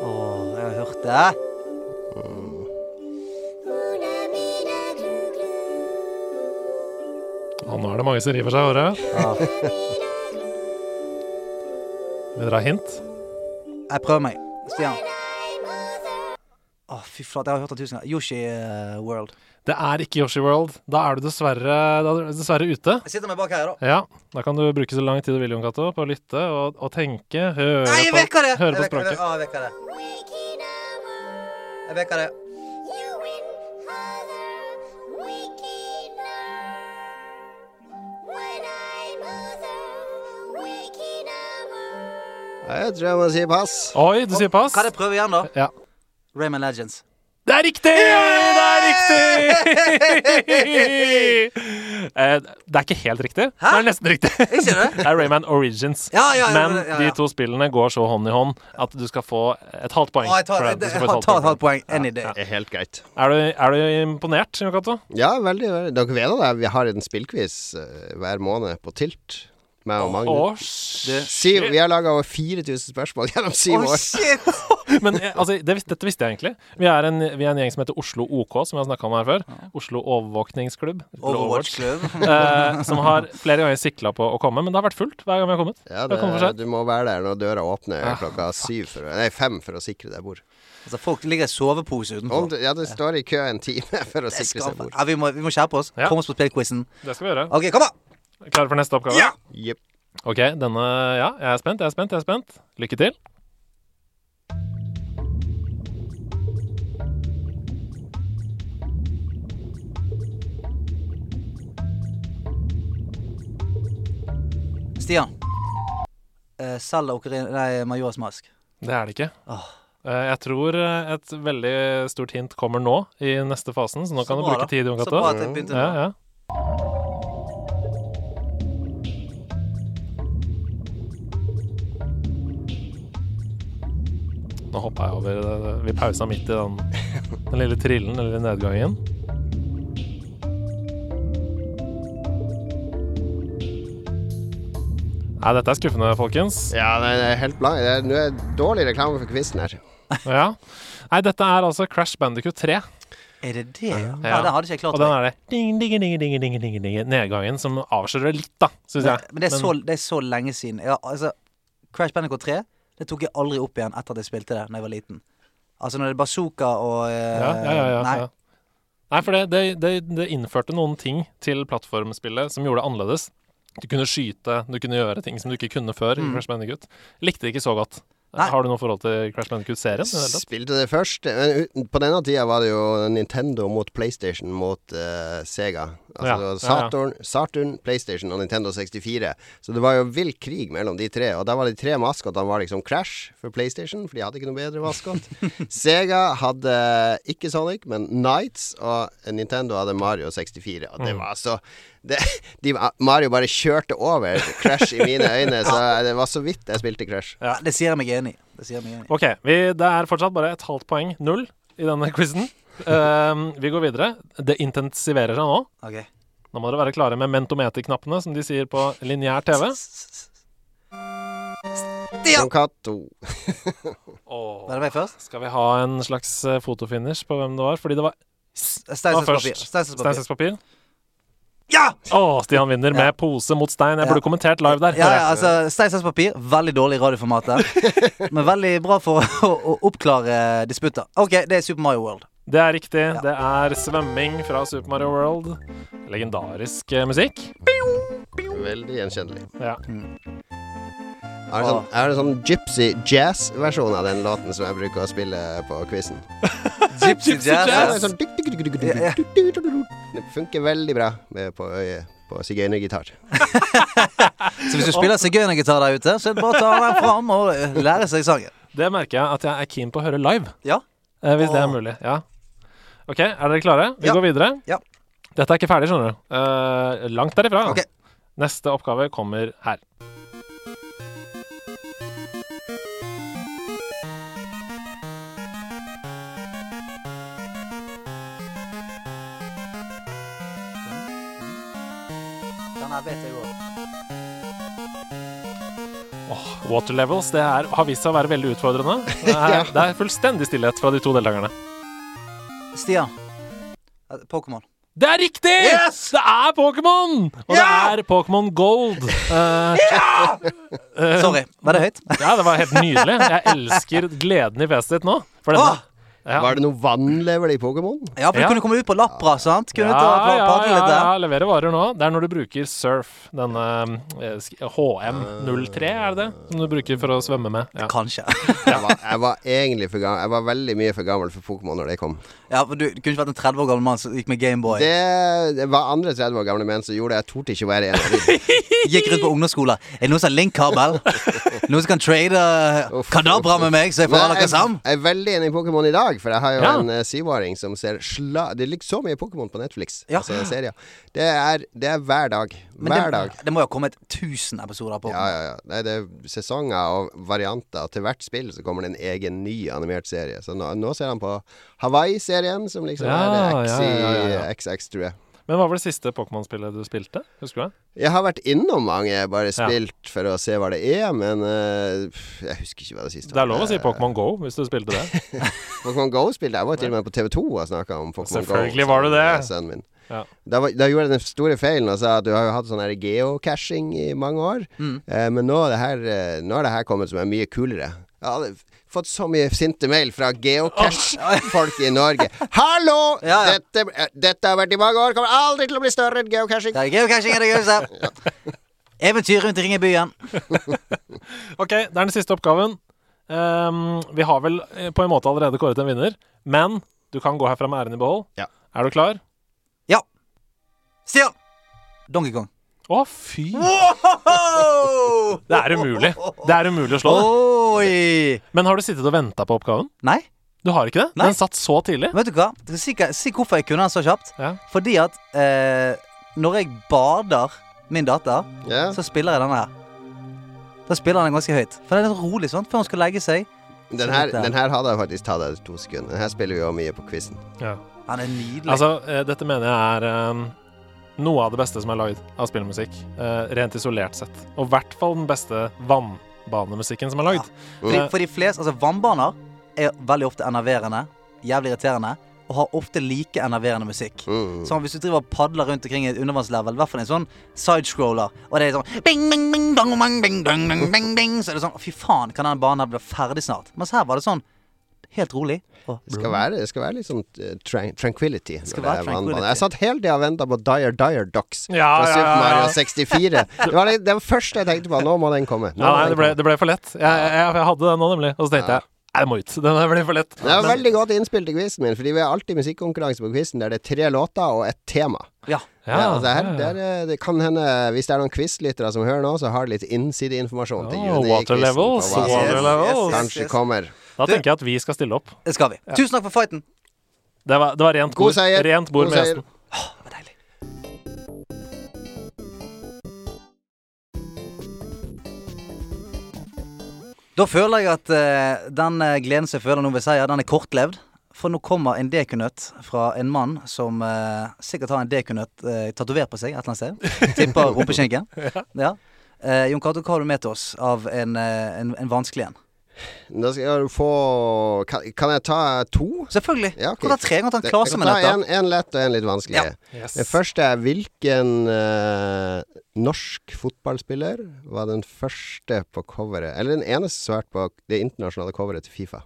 [SPEAKER 1] Oh, jeg har hørt det.
[SPEAKER 2] Og nå er det mange som river seg i håret.
[SPEAKER 1] Ja.
[SPEAKER 2] Vil dere ha hint?
[SPEAKER 1] Jeg prøver meg. Stian. Å, fy flate, jeg har hørt det tusen ganger. Yoshi eh, World.
[SPEAKER 2] Det er ikke Yoshi World. Da er du dessverre, er du dessverre ute.
[SPEAKER 1] Jeg sitter meg bak her, da.
[SPEAKER 2] Ja, da kan du bruke så lang tid du vil, Jon Cato, på å lytte og, og tenke, høre
[SPEAKER 1] Nei, jeg
[SPEAKER 2] på, høre
[SPEAKER 1] Jeg
[SPEAKER 2] på
[SPEAKER 1] det.
[SPEAKER 2] språket.
[SPEAKER 1] Å, jeg vekker det. Jeg vekker det.
[SPEAKER 3] Jeg tror jeg må si pass.
[SPEAKER 2] Oi, du sier pass?
[SPEAKER 1] Kan jeg prøve igjen, da?
[SPEAKER 2] Ja.
[SPEAKER 1] Rayman Legends.
[SPEAKER 2] Det er riktig! Det er riktig! Eh, det er ikke helt riktig. Det er nesten riktig.
[SPEAKER 1] Ikke det?
[SPEAKER 2] Det er Rayman Origins.
[SPEAKER 1] Ja, ja, ja,
[SPEAKER 2] Men
[SPEAKER 1] ja, ja.
[SPEAKER 2] de to spillene går så hånd i hånd at du skal få et halvt poeng.
[SPEAKER 1] Å, jeg tar, et halvt poeng. Any day.
[SPEAKER 3] Det er helt greit.
[SPEAKER 2] Er du, er du imponert, Jon Cato?
[SPEAKER 3] Ja, veldig. veldig. Dere vet det, vi har en spillquiz eh, hver måned på Tilt. Meg og Magnus.
[SPEAKER 2] Oh,
[SPEAKER 3] Syv, vi har laga over 4000 spørsmål gjennom syv
[SPEAKER 1] oh,
[SPEAKER 3] år.
[SPEAKER 1] shit!
[SPEAKER 2] Men eh, altså, det, dette visste jeg egentlig. Vi er, en, vi er en gjeng som heter Oslo OK, som vi har snakka om her før. Oslo Overvåkningsklubb. Eller
[SPEAKER 1] Overwatch Club.
[SPEAKER 2] eh, som har flere ganger sikla på å komme, men det har vært fullt hver gang vi har kommet.
[SPEAKER 3] Ja,
[SPEAKER 2] Det kommer
[SPEAKER 3] det, du må være der når døra åpner
[SPEAKER 2] Ah,
[SPEAKER 3] klokka syv for, nei, fem for å sikre deg bord.
[SPEAKER 1] Altså, folk ligger i sovepose utenfor.
[SPEAKER 3] ja, det står i kø en time for å sikre seg bord.
[SPEAKER 1] Ja, vi, må, vi må skjerpe oss.
[SPEAKER 2] Ja.
[SPEAKER 1] Kom oss på spillquizen.
[SPEAKER 2] Det skal vi gjøre.
[SPEAKER 1] OK, kom an!
[SPEAKER 2] Klare for neste oppgave?
[SPEAKER 1] Ja!
[SPEAKER 3] Yep.
[SPEAKER 2] Ok, denne Ja, jeg er spent, jeg er spent, jeg er spent. Lykke til.
[SPEAKER 1] Stian. Uh, Zelda Ocarina Nei, Majoras Mask.
[SPEAKER 2] Det er det ikke.
[SPEAKER 1] Oh.
[SPEAKER 2] Eh, jeg tror eh, et veldig stort hint kommer nå, i neste fasen, så nå
[SPEAKER 1] Så
[SPEAKER 2] kan du bruke
[SPEAKER 1] tid
[SPEAKER 2] tid, Jon
[SPEAKER 1] Så bra at jeg begynte
[SPEAKER 2] Ja,
[SPEAKER 1] nå.
[SPEAKER 2] ja. Nå hoppa jeg over Vi pausa midt i den, den lille trillen, eller nedgangen. Nei, dette er skuffende, folkens.
[SPEAKER 3] Ja, det er helt blank. Det er, er dårlig reklame for quizen her.
[SPEAKER 2] Ja. Nei, dette er altså Crash Bandicoot 3.
[SPEAKER 1] Er det det? Ja,
[SPEAKER 2] Ja.
[SPEAKER 1] det hadde ikke jeg klart.
[SPEAKER 2] Og den er det ding, ding, ding, ding, ding, ding, ding, nedgangen som avslører litt, da, syns jeg.
[SPEAKER 1] men det er, så, det er så lenge siden. Ja, altså, Crash Bandicoot 3 Det tok jeg aldri opp igjen etter at jeg spilte det da jeg var liten. Altså når det er bazooka og uh,
[SPEAKER 2] ja, ja, ja,
[SPEAKER 1] Nei.
[SPEAKER 2] Nei, for det, det, det, det innførte noen ting til plattformspillet som gjorde det annerledes. Du kunne skyte, du kunne gjøre ting som du ikke kunne før
[SPEAKER 1] Mm.
[SPEAKER 2] Likte det ikke så godt.
[SPEAKER 1] Nei.
[SPEAKER 2] Har du noe forhold til Crash Bandicoot-serien?
[SPEAKER 3] Spilte det først Men på denne tida var det jo Nintendo mot PlayStation mot uh, Sega. Altså
[SPEAKER 2] Ja,
[SPEAKER 3] det var. Saturn, Saturn, PlayStation og Nintendo 64. Så det var jo vill krig mellom de tre. Og da var de tre maskotene var liksom Crash for PlayStation, for de hadde ikke noe bedre maskot. Sega hadde ikke Sonic, men Knights, og Nintendo hadde Mario 64. Og det
[SPEAKER 2] Mm.
[SPEAKER 3] var så det, de, Mario bare kjørte over Crash i mine øyne, så det var så vidt jeg spilte Crash.
[SPEAKER 1] Ja, det sier jeg meg enig i.
[SPEAKER 2] Ok, vi, det er fortsatt bare et halvt poeng, null, i denne quizen. Um, vi går videre. Det intensiverer seg nå.
[SPEAKER 1] Okay.
[SPEAKER 2] Nå må dere være klare med mentometerknappene, som de sier på lineær TV.
[SPEAKER 1] Stian! Det meg først?
[SPEAKER 2] Skal vi ha en slags eh, fotofinish på hvem det var? Fordi det var
[SPEAKER 1] Stein, saks, papir. Ja!
[SPEAKER 2] Å, Stian vinner med pose mot stein. Jeg
[SPEAKER 1] Ja.
[SPEAKER 2] burde kommentert live der.
[SPEAKER 1] Ja, ja, altså Stein, saks, papir. Veldig dårlig radioformat men veldig bra for å, å oppklare disputter. OK, det er Super Mario World.
[SPEAKER 2] Det er riktig. Det er svømming fra Super Mario World. Legendarisk eh, musikk.
[SPEAKER 3] Veldig gjenkjennelig.
[SPEAKER 2] Ja.
[SPEAKER 3] Jeg har en sånn, jeg har en sånn gypsy jazz-versjon av den låten som jeg bruker å spille på quizen.
[SPEAKER 1] Gypsy Jazz.
[SPEAKER 3] Sånn. Det funker veldig bra med på øyet på sigøynergitar.
[SPEAKER 1] Så hvis du spiller sigøynergitar der ute, så er det bare å ta den fram og lære seg sangen.
[SPEAKER 2] Det merker jeg at jeg er keen på å høre live.
[SPEAKER 1] Ja.
[SPEAKER 2] Eh, hvis det er mulig. Ja. OK, er dere klare? Vi
[SPEAKER 1] Ja.
[SPEAKER 2] går videre.
[SPEAKER 1] Ja.
[SPEAKER 2] Dette er ikke ferdig, skjønner du. Eh, langt derifra.
[SPEAKER 1] Okay.
[SPEAKER 2] Neste oppgave kommer her.
[SPEAKER 1] Den her vet jeg òg.
[SPEAKER 2] Water levels det er, har vist seg å være veldig utfordrende. Det er,
[SPEAKER 3] Ja.
[SPEAKER 2] det er fullstendig stillhet fra de to deltakerne.
[SPEAKER 1] Stian. Eh, Pokémon.
[SPEAKER 2] Det er riktig!
[SPEAKER 1] Yes!
[SPEAKER 2] Det er Pokémon! Og
[SPEAKER 1] Ja!
[SPEAKER 2] det er Pokémon Gold. Ja! eh,
[SPEAKER 1] Sorry. Var det høyt?
[SPEAKER 2] Ja, det var helt nydelig. Jeg elsker gleden i fjeset ditt nå. For denne. Ja.
[SPEAKER 3] Var det noe vannlever i Pokémon?
[SPEAKER 1] Ja, for du
[SPEAKER 2] Ja.
[SPEAKER 1] kunne komme ut på Lappra, sant? Kunne
[SPEAKER 2] ja,
[SPEAKER 1] ta,
[SPEAKER 2] ja, ja, ja, levere varer nå. Det er når du bruker surf, denne eh, HM03, er det det? Som du bruker for å svømme med. Ja.
[SPEAKER 1] Kanskje.
[SPEAKER 3] Jeg var, jeg var egentlig for gammel Jeg var veldig mye for gammel for Pokémon når det kom.
[SPEAKER 1] Ja, for du, du kunne ikke vært en 30 år gammel mann som gikk med Gameboy.
[SPEAKER 3] Det, det var andre 30 år gamle menn som gjorde det. Jeg torde ikke være en av dem.
[SPEAKER 1] Gikk rundt på ungdomsskolen. Er det noen som har link-kabel? Noen som kan trade
[SPEAKER 3] uh,
[SPEAKER 1] Kadabra med meg, så jeg får
[SPEAKER 3] ha
[SPEAKER 1] alle sammen?
[SPEAKER 3] Jeg er veldig enig i Pokémon i dag, for jeg har jo
[SPEAKER 2] Ja.
[SPEAKER 3] en eh, syvåring som ser sla... Det ligger så mye Pokémon på Netflix.
[SPEAKER 1] Ja.
[SPEAKER 3] Altså serier. Det er, det er hver dag.
[SPEAKER 1] Men
[SPEAKER 3] Hver
[SPEAKER 1] det,
[SPEAKER 3] dag.
[SPEAKER 1] det må jo ha kommet 1000 episoder på.
[SPEAKER 3] Ja, ja, ja. Nei, det er sesonger og varianter. Og til hvert spill så kommer det en egen ny animert serie. Så nå, nå ser han på Hawaii-serien, som liksom
[SPEAKER 2] Ja,
[SPEAKER 3] er X i
[SPEAKER 2] ja, ja, ja.
[SPEAKER 3] XX, tror jeg.
[SPEAKER 2] Men hva var det siste Pokémon-spillet du spilte? Husker du det?
[SPEAKER 3] Jeg har vært innom mange, jeg bare
[SPEAKER 2] Ja.
[SPEAKER 3] spilt for å se hva det er, men uh, jeg husker ikke hva det siste var.
[SPEAKER 2] Det er lov å si Pokémon Go hvis du spilte det.
[SPEAKER 3] Pokémon Go spilte jeg. var til og med på TV2 og snakka om Pokémon Go.
[SPEAKER 2] Selvfølgelig var du det.
[SPEAKER 3] Sønnen min.
[SPEAKER 2] Ja.
[SPEAKER 3] Da, var, da gjorde jeg den store feilen og sa at du har jo hatt sånn geocaching i mange år,
[SPEAKER 1] Mm.
[SPEAKER 3] eh, men nå, er det her, eh, nå er det her kommet som er mye kulere. Ja, det, fått så mye sinte mail fra geocache-folk i Norge. Hallo!
[SPEAKER 1] Ja, ja.
[SPEAKER 3] Dette, eh, dette har vært i mange år, kommer aldri til å bli større enn geocaching.
[SPEAKER 1] Det er geocaching er det gøyeste. Eventyr rundt Ringebyen. i byen.
[SPEAKER 2] Ok, det er den siste oppgaven. Um, vi har vel eh, på en måte allerede kåret en vinner, men du kan gå herfra med æren i behold.
[SPEAKER 3] Ja.
[SPEAKER 2] Er du klar?
[SPEAKER 1] Ja. Stian! Donkey Kong.
[SPEAKER 2] Å, fy! Det er umulig. Det er umulig å slå det.
[SPEAKER 1] Oi!
[SPEAKER 2] Men har du sittet og venta på oppgaven?
[SPEAKER 1] Nei,
[SPEAKER 2] Du har ikke det?
[SPEAKER 1] Nei.
[SPEAKER 2] Den satt så tidlig.
[SPEAKER 1] vet du hva? Si, si hvorfor jeg kunne den så kjapt.
[SPEAKER 2] Ja.
[SPEAKER 1] Fordi at eh, når jeg bader min datter,
[SPEAKER 3] yeah.
[SPEAKER 1] så spiller jeg denne her. Da spiller den ganske høyt. For den er litt rolig sånn før hun skal legge seg.
[SPEAKER 3] Den her, den her hadde jeg faktisk tatt deg to sekunder. Den her spiller vi jo mye på quizen.
[SPEAKER 2] Ja.
[SPEAKER 1] Den er nydelig.
[SPEAKER 2] Altså, eh, dette mener jeg er ehm, noe av det beste som er lagd av spillmusikk. uh, rent isolert sett. Og i hvert fall den beste vannbanemusikken som er lagd.
[SPEAKER 1] Ja.
[SPEAKER 2] For,
[SPEAKER 1] for de fleste, altså Vannbaner er veldig ofte enerverende, jævlig irriterende, og har ofte like enerverende musikk.
[SPEAKER 3] Uh.
[SPEAKER 1] Sånn Hvis du driver og padler rundt omkring i et undervannslevel, i hvert fall en sånn sidescroller, og det er sånn bing, bing, bing, dong, bing, bing, dong, dong, bing, bing, Så er det sånn Fy faen, kan denne banen bli ferdig snart? Mens her var det sånn helt rolig.
[SPEAKER 3] Det skal være, det skal være litt sånn eh, tran tranquility.
[SPEAKER 1] skal være
[SPEAKER 3] er
[SPEAKER 1] tranquility.
[SPEAKER 3] Jeg satt hele tida og venta på Dire Dire Ducks
[SPEAKER 2] Ja,
[SPEAKER 3] fra
[SPEAKER 2] ja,
[SPEAKER 3] Super. Mario 64. Det var det, det var første jeg tenkte på. Nå må den komme. Nå
[SPEAKER 2] Ja, nei,
[SPEAKER 3] den
[SPEAKER 2] det ble,
[SPEAKER 3] komme.
[SPEAKER 2] det ble for lett. Jeg, jeg, jeg hadde den nå, nemlig. Og så tenkte
[SPEAKER 3] Ja.
[SPEAKER 2] jeg Nei, det må ut. Den blir for lett.
[SPEAKER 3] Det var veldig godt innspill til quizen min, fordi vi har alltid musikkonkurranse på quizen der det er tre låter og et tema.
[SPEAKER 1] ja.
[SPEAKER 2] Ja,
[SPEAKER 3] Ja, det, her,
[SPEAKER 2] ja, ja.
[SPEAKER 3] Der, eh, det kan hende, hvis det er noen quizlyttere som hører nå, så har de litt innsideinformasjon til juni
[SPEAKER 2] water levels,
[SPEAKER 3] på hva
[SPEAKER 2] Yes,
[SPEAKER 3] yes,
[SPEAKER 2] levels.
[SPEAKER 3] kanskje kommer.
[SPEAKER 2] Da
[SPEAKER 1] Du-
[SPEAKER 2] tenker jeg at vi skal stille opp.
[SPEAKER 1] Det skal vi. Tusen takk for fighten.
[SPEAKER 2] Det var, det var rent
[SPEAKER 3] God
[SPEAKER 2] bord.
[SPEAKER 3] seier.
[SPEAKER 2] Rent bord
[SPEAKER 3] God
[SPEAKER 2] med
[SPEAKER 3] seier.
[SPEAKER 2] gjesten.
[SPEAKER 1] Det var deilig. Da føler jeg at uh, den eh, gleden som jeg føler nå ved seier, den er kortlevd. For nå kommer en dekunøtt fra en mann som uh, sikkert har en dekunøtt uh, tatovert på seg et eller annet sted. Tipper rumpeskinken. Ja. Eh, Jon Cato, hva har du med til oss av en, en, en vanskelig en?
[SPEAKER 3] Da skal du få Kan, kan jeg ta to?
[SPEAKER 1] Selvfølgelig.
[SPEAKER 3] Ja, ok.
[SPEAKER 1] Kan ta tre ganger ta en klase
[SPEAKER 3] kan
[SPEAKER 1] med dette.
[SPEAKER 3] en, en lett og en litt vanskelig.
[SPEAKER 1] Ja.
[SPEAKER 2] Yes.
[SPEAKER 3] Den første er hvilken uh, norsk fotballspiller var den første på coveret Eller den eneste som har vært på det internasjonale coveret til Fifa?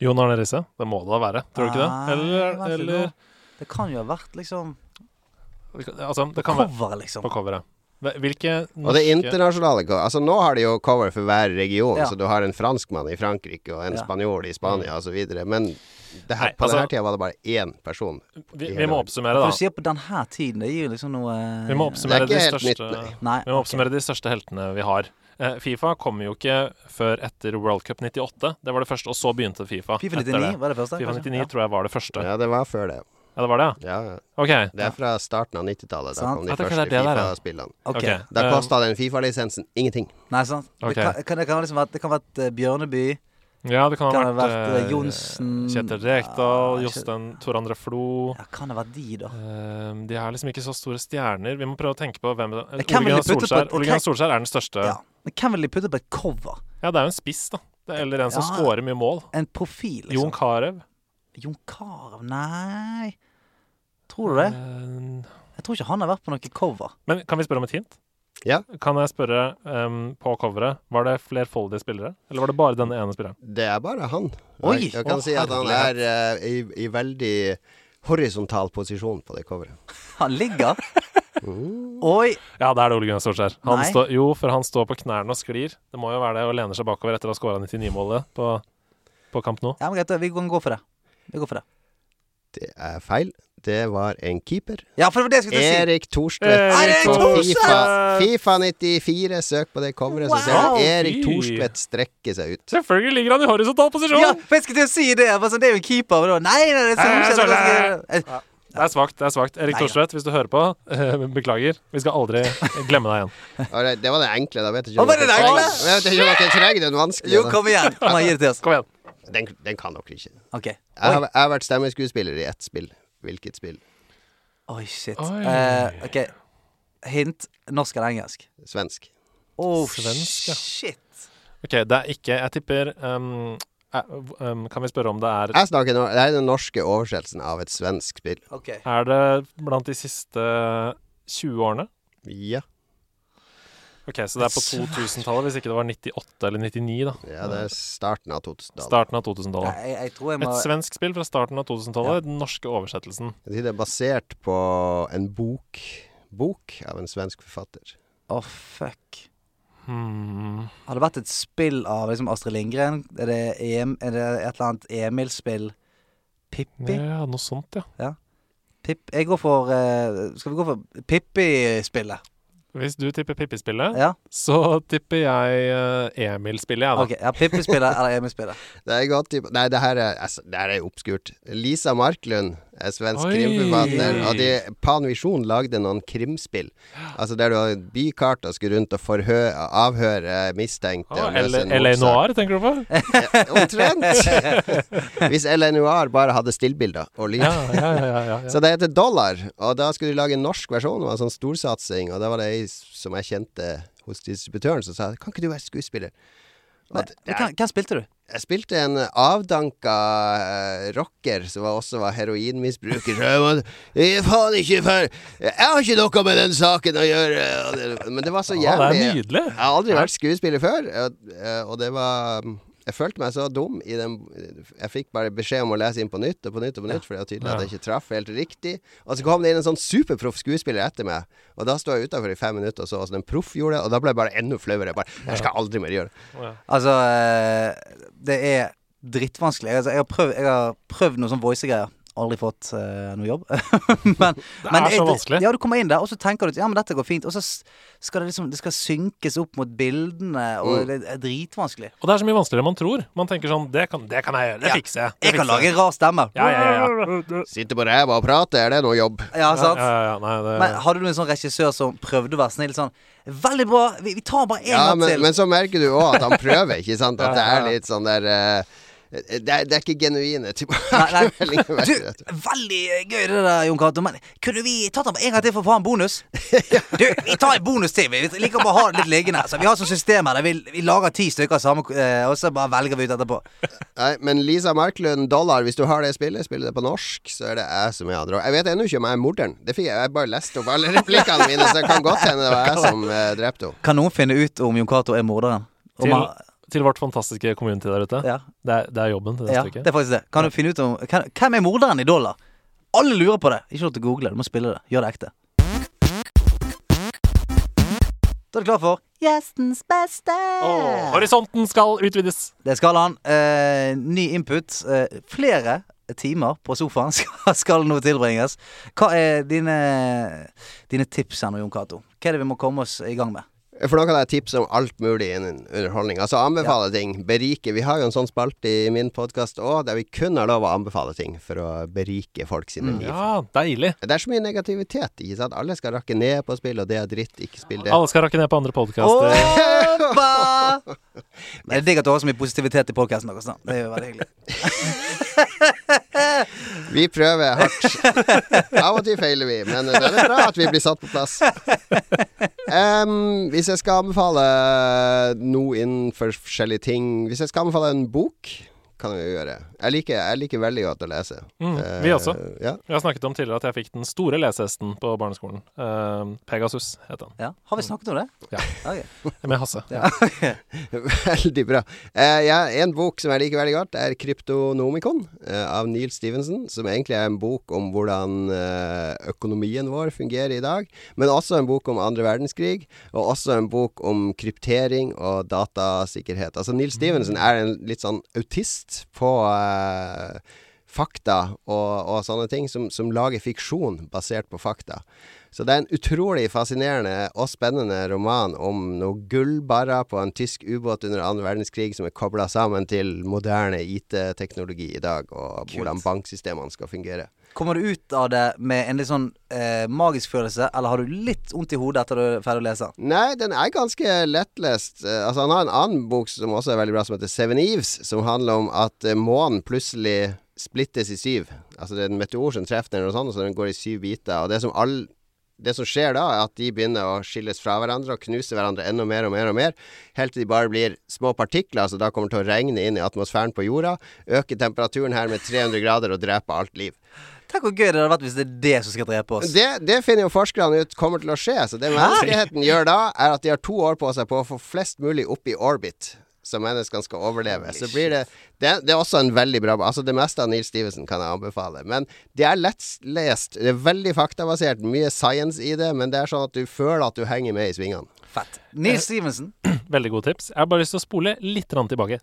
[SPEAKER 2] Jon Arne Riise. Det må det da være, tror du ikke det? Eller, eller.
[SPEAKER 1] Det kan jo ha vært liksom
[SPEAKER 2] Altså, det kan være
[SPEAKER 1] coveret, liksom.
[SPEAKER 2] på coveret. Hvil- norske
[SPEAKER 3] Og det internasjonale Altså Nå har de jo cover for hver region,
[SPEAKER 1] Ja.
[SPEAKER 3] så du har en franskmann i Frankrike og en
[SPEAKER 1] Ja.
[SPEAKER 3] spanjol i Spania osv. Men det her,
[SPEAKER 2] Nei,
[SPEAKER 3] på
[SPEAKER 2] altså-
[SPEAKER 3] denne tida var det bare én person.
[SPEAKER 2] Vi, vi må oppsummere,
[SPEAKER 1] For
[SPEAKER 2] da.
[SPEAKER 1] du sier på denne tiden, det gir liksom noe
[SPEAKER 2] Vi må oppsummere
[SPEAKER 3] er
[SPEAKER 2] de største
[SPEAKER 3] nytt, nei.
[SPEAKER 1] Nei.
[SPEAKER 2] Vi må
[SPEAKER 1] oppsummere
[SPEAKER 2] oppsummere de største heltene vi har. Eh, Fifa kom jo ikke før etter World Cup 98. Det var det første, og så begynte Fifa.
[SPEAKER 1] Fifa
[SPEAKER 2] etter
[SPEAKER 1] 99
[SPEAKER 2] det.
[SPEAKER 1] var det første?
[SPEAKER 2] Fifa
[SPEAKER 1] kanskje?
[SPEAKER 2] 99 tror jeg var det første.
[SPEAKER 3] Ja, det var før det.
[SPEAKER 2] Ja, det var det,
[SPEAKER 3] Ja, ja.
[SPEAKER 2] Okay.
[SPEAKER 3] Det er fra starten av 90-tallet. Da
[SPEAKER 1] Sant.
[SPEAKER 3] kom de
[SPEAKER 2] Ja, det
[SPEAKER 3] første
[SPEAKER 2] det.
[SPEAKER 3] Fifa-spillene.
[SPEAKER 1] Okay.
[SPEAKER 2] Okay.
[SPEAKER 3] Da
[SPEAKER 2] Eh,
[SPEAKER 3] kosta den Fifa-lisensen ingenting.
[SPEAKER 1] Nei, sant?
[SPEAKER 2] Ok.
[SPEAKER 1] Det, kan, kan, det kan liksom være Det kan vært eh, Bjørneby.
[SPEAKER 2] Ja, det kan
[SPEAKER 1] Kan ha
[SPEAKER 2] vært,
[SPEAKER 1] vært, eh,
[SPEAKER 2] eh,
[SPEAKER 1] Johnsen.
[SPEAKER 2] Kjetil Rekdal,
[SPEAKER 1] Ja,
[SPEAKER 2] Jostein Tor André Flo.
[SPEAKER 1] Ja, kan det være de, da?
[SPEAKER 2] Uh, de er liksom ikke så store stjerner. Vi må prøve å tenke på hvem det Ole Gunnar Solskjær, er den største.
[SPEAKER 1] Ja.
[SPEAKER 2] Ja.
[SPEAKER 1] Men hvem vil de putte på et cover?
[SPEAKER 2] det er jo en spiss, da. Er- Eller en som
[SPEAKER 1] Ja.
[SPEAKER 2] scorer mye mål.
[SPEAKER 1] En profil, liksom?
[SPEAKER 2] Jon Carew.
[SPEAKER 1] Jon Carew? Nei Tror du det?
[SPEAKER 2] Eh,
[SPEAKER 1] Jeg tror ikke han har vært på noe cover.
[SPEAKER 2] Men kan vi spørre om et hint?
[SPEAKER 3] Ja.
[SPEAKER 2] Kan jeg spørre um, på coveret Var det flerfoldige spillere? Eller var det bare denne ene spilleren?
[SPEAKER 3] Det er bare han.
[SPEAKER 1] Oi!
[SPEAKER 3] Jeg, jeg kan
[SPEAKER 2] Å,
[SPEAKER 3] si at han er uh, i, i veldig horisontal posisjon på det coveret.
[SPEAKER 1] Han ligger
[SPEAKER 3] Mm.
[SPEAKER 1] Oi!
[SPEAKER 2] Ja, det er det Ole Gunnar Solskjær. Han jo, for han står på knærne og sklir. Det må jo være det, og lener seg bakover etter å ha skåra 99-målet på, på kamp nå.
[SPEAKER 1] Ja, men greit, vi kan gå for det. Vi går for det.
[SPEAKER 3] Det er feil. Det var en keeper.
[SPEAKER 1] Ja, for det var det jeg skulle til å si.
[SPEAKER 3] Erik Thorstvedt
[SPEAKER 2] Erik
[SPEAKER 3] på Fifa, Fifa 94. Søk på det coveret, så ser du Erik. Thorstvedt strekke seg ut.
[SPEAKER 2] Selvfølgelig ligger han i horisontal posisjon!
[SPEAKER 1] Ja, for jeg skulle til å si det. Altså, sånn, det er jo en keeper. Nei, nei, det er
[SPEAKER 2] Nei,
[SPEAKER 1] Solskjær, det er
[SPEAKER 2] er svakt. det er svakt Erik. Thorstvedt, hvis du hører på, eh, beklager. Vi skal aldri glemme deg igjen.
[SPEAKER 3] Det, det var det enkle. Da vet ikke
[SPEAKER 1] var det det enkle?
[SPEAKER 3] Vet ikke om dere trenger den vanskelige.
[SPEAKER 1] Jo, kom igjen. Kom igjen,
[SPEAKER 3] Den, den kan dere ikke.
[SPEAKER 1] OK.
[SPEAKER 3] Jeg har, jeg har vært stemmeskuespiller i ett spill. Hvilket spill?
[SPEAKER 1] Oi, shit.
[SPEAKER 2] Oi.
[SPEAKER 1] Eh, OK. Hint. Norsk eller engelsk?
[SPEAKER 3] Svensk.
[SPEAKER 1] Oh,
[SPEAKER 2] Svensk, ja.
[SPEAKER 1] shit.
[SPEAKER 2] OK, det er ikke Jeg tipper um, um, Kan vi spørre om det er
[SPEAKER 3] Jeg snakker nå, Det er den norske oversettelsen av et svensk spill.
[SPEAKER 1] OK.
[SPEAKER 2] Er det blant de siste 20 årene?
[SPEAKER 3] Ja.
[SPEAKER 2] Ok, Så det er på 2000-tallet, hvis ikke det var 98 eller 99, da.
[SPEAKER 3] ja det er starten av 2000-tallet.
[SPEAKER 2] Starten av 2000-tallet.
[SPEAKER 1] Jeg, jeg tror jeg må
[SPEAKER 2] Et svensk spill fra starten av 2000-tallet, den norske oversettelsen.
[SPEAKER 3] Det er basert på en bok Bok av en svensk forfatter.
[SPEAKER 1] Å, fuck.
[SPEAKER 2] Hmm.
[SPEAKER 1] Har det vært et spill av liksom Astrid Lindgren? Er det, em, er det et eller annet Emil-spill? Pippi?
[SPEAKER 2] Ja, noe sånt, ja.
[SPEAKER 1] Pipp, jeg går for eh, Skal vi gå for Pippi-spillet?
[SPEAKER 2] Hvis du tipper Pippi-spillet,
[SPEAKER 1] Ja?
[SPEAKER 2] så tipper jeg eh, Emil-spillet, jeg, da.
[SPEAKER 1] OK. Ja, Pippi-spillet eller Emil-spillet.
[SPEAKER 3] Det er godt typ- Nei, det her er, altså, det her er obskurt. Lisa Marklund er svensk
[SPEAKER 2] Oi.
[SPEAKER 3] krimforfatter, og de, Panvisjon lagde noen krimspill. Altså der du har bykart og skulle rundt og forhø, avhøre mistenkte.
[SPEAKER 2] Ah, LA. Noir, tenker du på?
[SPEAKER 3] Eh, Omtrent. Hvis LA Noir bare hadde stillbilder og lyd.
[SPEAKER 2] Ja, ja, ja, ja, ja, ja.
[SPEAKER 3] Så det heter Dollar, og da skulle de lage en norsk versjon. Det var en sånn storsatsing, og da var det ei som jeg kjente hos distributøren, som sa Kan ikke du være skuespiller?
[SPEAKER 1] Nei, men hvem, spilte du?
[SPEAKER 3] jeg spilte en avdanka eh, rocker som også var heroinmisbruker. Jeg faen ikke for Jeg har ikke noe med den saken å gjøre. Men det var så
[SPEAKER 2] Ja, det
[SPEAKER 3] jævlig
[SPEAKER 2] er nydelig.
[SPEAKER 3] Jeg har aldri vært skuespiller før, eh, og det var Jeg følte meg så dum i den Jeg fikk bare beskjed om å lese inn på nytt og på nytt og på nytt, For det var tydelig at jeg ikke traff helt riktig. Og så kom det inn en sånn superproff skuespiller etter meg, og da sto jeg utafor i fem minutter og så åssen en proff gjorde det, og da ble jeg bare enda flauere. Jeg bare Jeg skal aldri mer gjøre.
[SPEAKER 2] Ja.
[SPEAKER 1] Altså, eh, det er drittvanskelig. Altså, jeg, har prøvd, jeg har prøvd noen sånne voice-greier. Aldri fått uh, noe jobb. men,
[SPEAKER 2] Det er så vanskelig.
[SPEAKER 1] Ja, du kommer inn der, og så tenker du at ja, men dette går fint. Og så skal det liksom Det skal synkes opp mot bildene, og
[SPEAKER 3] Mm.
[SPEAKER 1] det er dritvanskelig.
[SPEAKER 2] Og det er så mye vanskeligere enn man tror. Man tenker sånn Det kan, det kan jeg gjøre. Det
[SPEAKER 1] Ja.
[SPEAKER 2] fikser jeg. Det
[SPEAKER 1] Jeg kan lage en rar stemme.
[SPEAKER 2] Ja, ja, ja. ja.
[SPEAKER 3] Sitte på ræva og prate, er det noe jobb?
[SPEAKER 1] Ja, sant?
[SPEAKER 2] ja, ja nei, det,
[SPEAKER 1] Men hadde du en sånn regissør som prøvde å være snill sånn Veldig bra, vi, vi tar bare en
[SPEAKER 3] Ja,
[SPEAKER 1] gang
[SPEAKER 3] men,
[SPEAKER 1] til.
[SPEAKER 3] men så merker du òg at han prøver, ikke sant? At det er litt sånn der eh, Det er, det er ikke genuine tilbakemeldinger. du,
[SPEAKER 1] veldig gøy det der, Jon Cato. Men kunne vi tatt den en gang til for å få en bonus? Du, vi tar en bonus til. Vi liker bare å ha det litt liggende. Så vi har sånn system her vi, vi lager ti stykker samme, eh, og så bare velger vi ut etterpå.
[SPEAKER 3] Nei, men Lisa Marklund Dollar, hvis du har det spillet, spiller det på norsk, så er det jeg som er andre. Jeg vet ennå ikke om jeg er morderen. Det fikk jeg, jeg bare leste opp alle replikkene mine, så det kan godt hende det var jeg som eh, drepte henne.
[SPEAKER 1] Kan noen finne ut om Jon Cato er morderen? Om han-
[SPEAKER 2] til vårt fantastiske community der ute.
[SPEAKER 1] ja,
[SPEAKER 2] Det, er, det er jobben til neste
[SPEAKER 1] ja,
[SPEAKER 2] uke.
[SPEAKER 1] det er faktisk det. Kan du finne ut om kan, Hvem er morderen i Dollar? Alle lurer på det. Ikke lov til å google. Du må spille det. Gjør det ekte. Da er du klar for Gjestens beste.
[SPEAKER 2] Oh, horisonten skal utvides!
[SPEAKER 1] Det skal han. Eh, ny input. Eh, flere timer på sofaen skal, skal nå tilbringes. Hva er dine, dine tips her nå, Jon Cato? Hva er det vi må komme oss i gang med?
[SPEAKER 3] For nå kan jeg tipse om alt mulig innen underholdning. Altså anbefale ting. Berike. Vi har jo en sånn spalte i min podkast òg, der vi kun har lov å anbefale ting for å berike folk sine liv.
[SPEAKER 2] Ja, deilig.
[SPEAKER 3] Det er så mye negativitet. Ikke sant? Alle skal rakke ned på spill, og det er dritt. Ikke spill det.
[SPEAKER 2] Alle skal rakke ned på andre podkaster.
[SPEAKER 1] Oppa Men det er digg at du har så mye positivitet i podkasten deres. da. Det er jo veldig hyggelig.
[SPEAKER 3] Vi prøver hardt. Av og til feiler vi, men det er bra at vi blir satt på plass. Um, hvis jeg skal anbefale noe innenfor forskjellige ting Hvis jeg skal anbefale en bok, kan vi jo gjøre. Jeg liker, jeg liker veldig godt å lese.
[SPEAKER 2] Mm,
[SPEAKER 3] Eh,
[SPEAKER 2] vi også.
[SPEAKER 3] Ja.
[SPEAKER 2] Vi har snakket om tidligere at jeg fikk den store lesehesten på barneskolen. Uh, Pegasus het den.
[SPEAKER 1] Ja. Har vi snakket om det?
[SPEAKER 2] Ja.
[SPEAKER 1] Okay.
[SPEAKER 2] Med Hasse.
[SPEAKER 1] Ja.
[SPEAKER 3] Veldig bra. Uh, ja, en bok som jeg liker veldig godt, er 'Kryptonomikon' eh, av Neil Stevenson. Som egentlig er en bok om hvordan eh, økonomien vår fungerer i dag. Men også en bok om andre verdenskrig, og også en bok om kryptering og datasikkerhet. Altså Neil Stevenson er en litt sånn autist på eh, fakta og, og sånne ting, som, som lager fiksjon basert på fakta. Så det er en utrolig fascinerende og spennende roman om noen gullbarrer på en tysk ubåt under annen verdenskrig som er kobla sammen til moderne IT-teknologi i dag, og
[SPEAKER 1] Kult.
[SPEAKER 3] hvordan banksystemene skal fungere.
[SPEAKER 1] Kommer du ut av det med en litt sånn eh, magisk følelse, eller har du litt vondt i hodet etter du er ferdig å lese?
[SPEAKER 3] Nei, den er ganske lettlest. Eh, altså, han har en annen bok som også er veldig bra, som heter Seven Eves, som handler om at eh, månen plutselig splittes i syv. Altså det er en meteor som treffer den, og sånn, så den går i syv biter. Og det som all det som skjer da, er at de begynner å skilles fra hverandre og knuse hverandre enda mer og mer og mer, helt til de bare blir små partikler som da kommer til å regne inn i atmosfæren på jorda, øke temperaturen her med 300 grader og drepe alt liv.
[SPEAKER 1] Tenk hvor gøy det hadde vært hvis det er det som skal drepe oss.
[SPEAKER 3] Det, det finner jo forskerne ut kommer til å skje. Så det menneskeheten gjør da, er at de har to år på seg på å få flest mulig opp i orbit. Så menneskene skal overleve. Så blir det, det Det er også en veldig bra Altså Det meste av Neil Stevenson kan jeg anbefale. Men det er lettlest. Det er veldig faktabasert. Mye science i det. Men det er sånn at du føler at du henger med i svingene.
[SPEAKER 1] Fett. Neil Stevenson.
[SPEAKER 2] Veldig god tips. Jeg har bare lyst til å spole litt tilbake.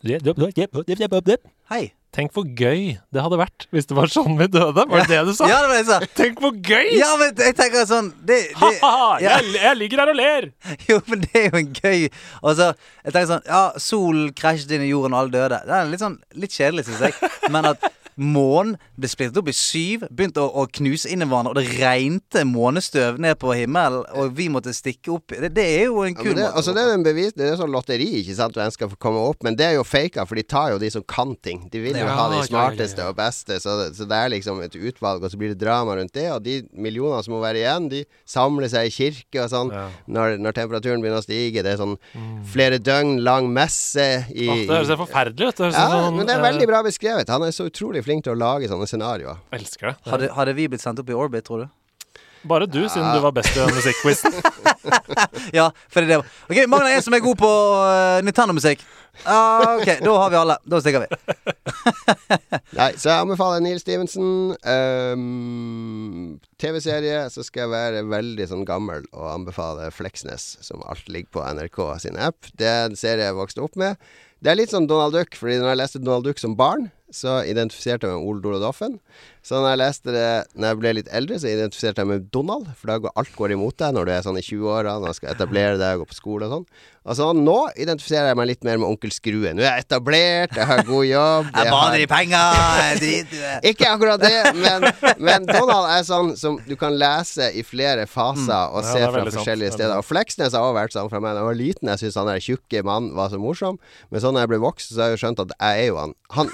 [SPEAKER 1] Hei.
[SPEAKER 2] Tenk hvor gøy det hadde vært hvis det var sånn vi døde. Var det det du sa?
[SPEAKER 1] Ja, det var det jeg sa.
[SPEAKER 2] Tenk hvor gøy!
[SPEAKER 1] Ja, men jeg tenker sånn det, det,
[SPEAKER 2] Ha-ha!
[SPEAKER 1] ja.
[SPEAKER 2] Jeg, jeg ligger her og ler!
[SPEAKER 1] Jo, men det er jo en gøy Og så, jeg tenker sånn Ja, sol krasjet inn i jorden, og alle døde. Det er litt sånn Litt kjedelig, syns jeg. Men at månen ble splittet opp i syv, begynte å, å knuse inn i hverandre, og det regnte månestøv ned på himmelen, og vi måtte stikke opp Det, det er jo en kul
[SPEAKER 3] ja, det,
[SPEAKER 1] måte.
[SPEAKER 3] altså det er en bevis Det er sånn lotteri, ikke sant, hvem skal komme opp. Men det er jo faka, for de tar jo de som kan ting. De vil jo
[SPEAKER 2] Ja,
[SPEAKER 3] ha de smarteste
[SPEAKER 2] ja, ja.
[SPEAKER 3] og beste. Så det, så det er liksom et utvalg, og så blir det drama rundt det. Og de millionene som må være igjen, de samler seg i kirke og sånn
[SPEAKER 2] Ja.
[SPEAKER 3] når, når temperaturen begynner å stige. Det er sånn flere døgn lang messe i
[SPEAKER 2] Åh, det høres forferdelig ut. Det
[SPEAKER 3] ja,
[SPEAKER 2] sånn,
[SPEAKER 3] men det er
[SPEAKER 2] eh,
[SPEAKER 3] veldig bra beskrevet. Han er så utrolig flink til å lage sånne scenarioer.
[SPEAKER 2] Elsker det.
[SPEAKER 1] hadde, hadde vi blitt sendt opp i orbit, tror du?
[SPEAKER 2] Bare du, siden du var best i musikkquizen.
[SPEAKER 1] Ja, for det det. Ok, Mangler en som er god på uh, Nintendo-musikk. Ah, ok, da har vi alle. Da stikker vi.
[SPEAKER 3] Nei, så jeg anbefaler Neil Stevenson. Um, TV-serie, så skal jeg være veldig sånn gammel og anbefale Fleksnes, som alt ligger på NRK sin app. Det er en serie jeg vokste opp med. Det er litt sånn Donald Duck, fordi når jeg leste Donald Duck som barn, så identifiserte jeg meg med Ole Dole Doffen. Så når jeg leste det Når jeg ble litt eldre, så identifiserte jeg meg med Donald. For da går alt går imot deg når du er sånn i 20-åra, når du skal etablere deg og gå på skole og sånn. Og så nå identifiserer jeg meg litt mer med onkel Skrue. Nå er jeg etablert, jeg har god jobb.
[SPEAKER 1] Jeg
[SPEAKER 3] jeg
[SPEAKER 1] bader
[SPEAKER 3] har-
[SPEAKER 1] de penger! jeg driter i det.
[SPEAKER 3] ikke akkurat det, men, men Donald er sånn som du kan lese i flere faser og
[SPEAKER 2] mm,
[SPEAKER 3] se
[SPEAKER 2] er
[SPEAKER 3] fra forskjellige
[SPEAKER 2] sant. er
[SPEAKER 3] steder. Og Fleksnes har også vært sånn fra meg da jeg var liten. Jeg syntes han der tjukke mannen var så morsom. Men sånn når jeg ble voksen, så har jeg jo skjønt at jeg er jo han. han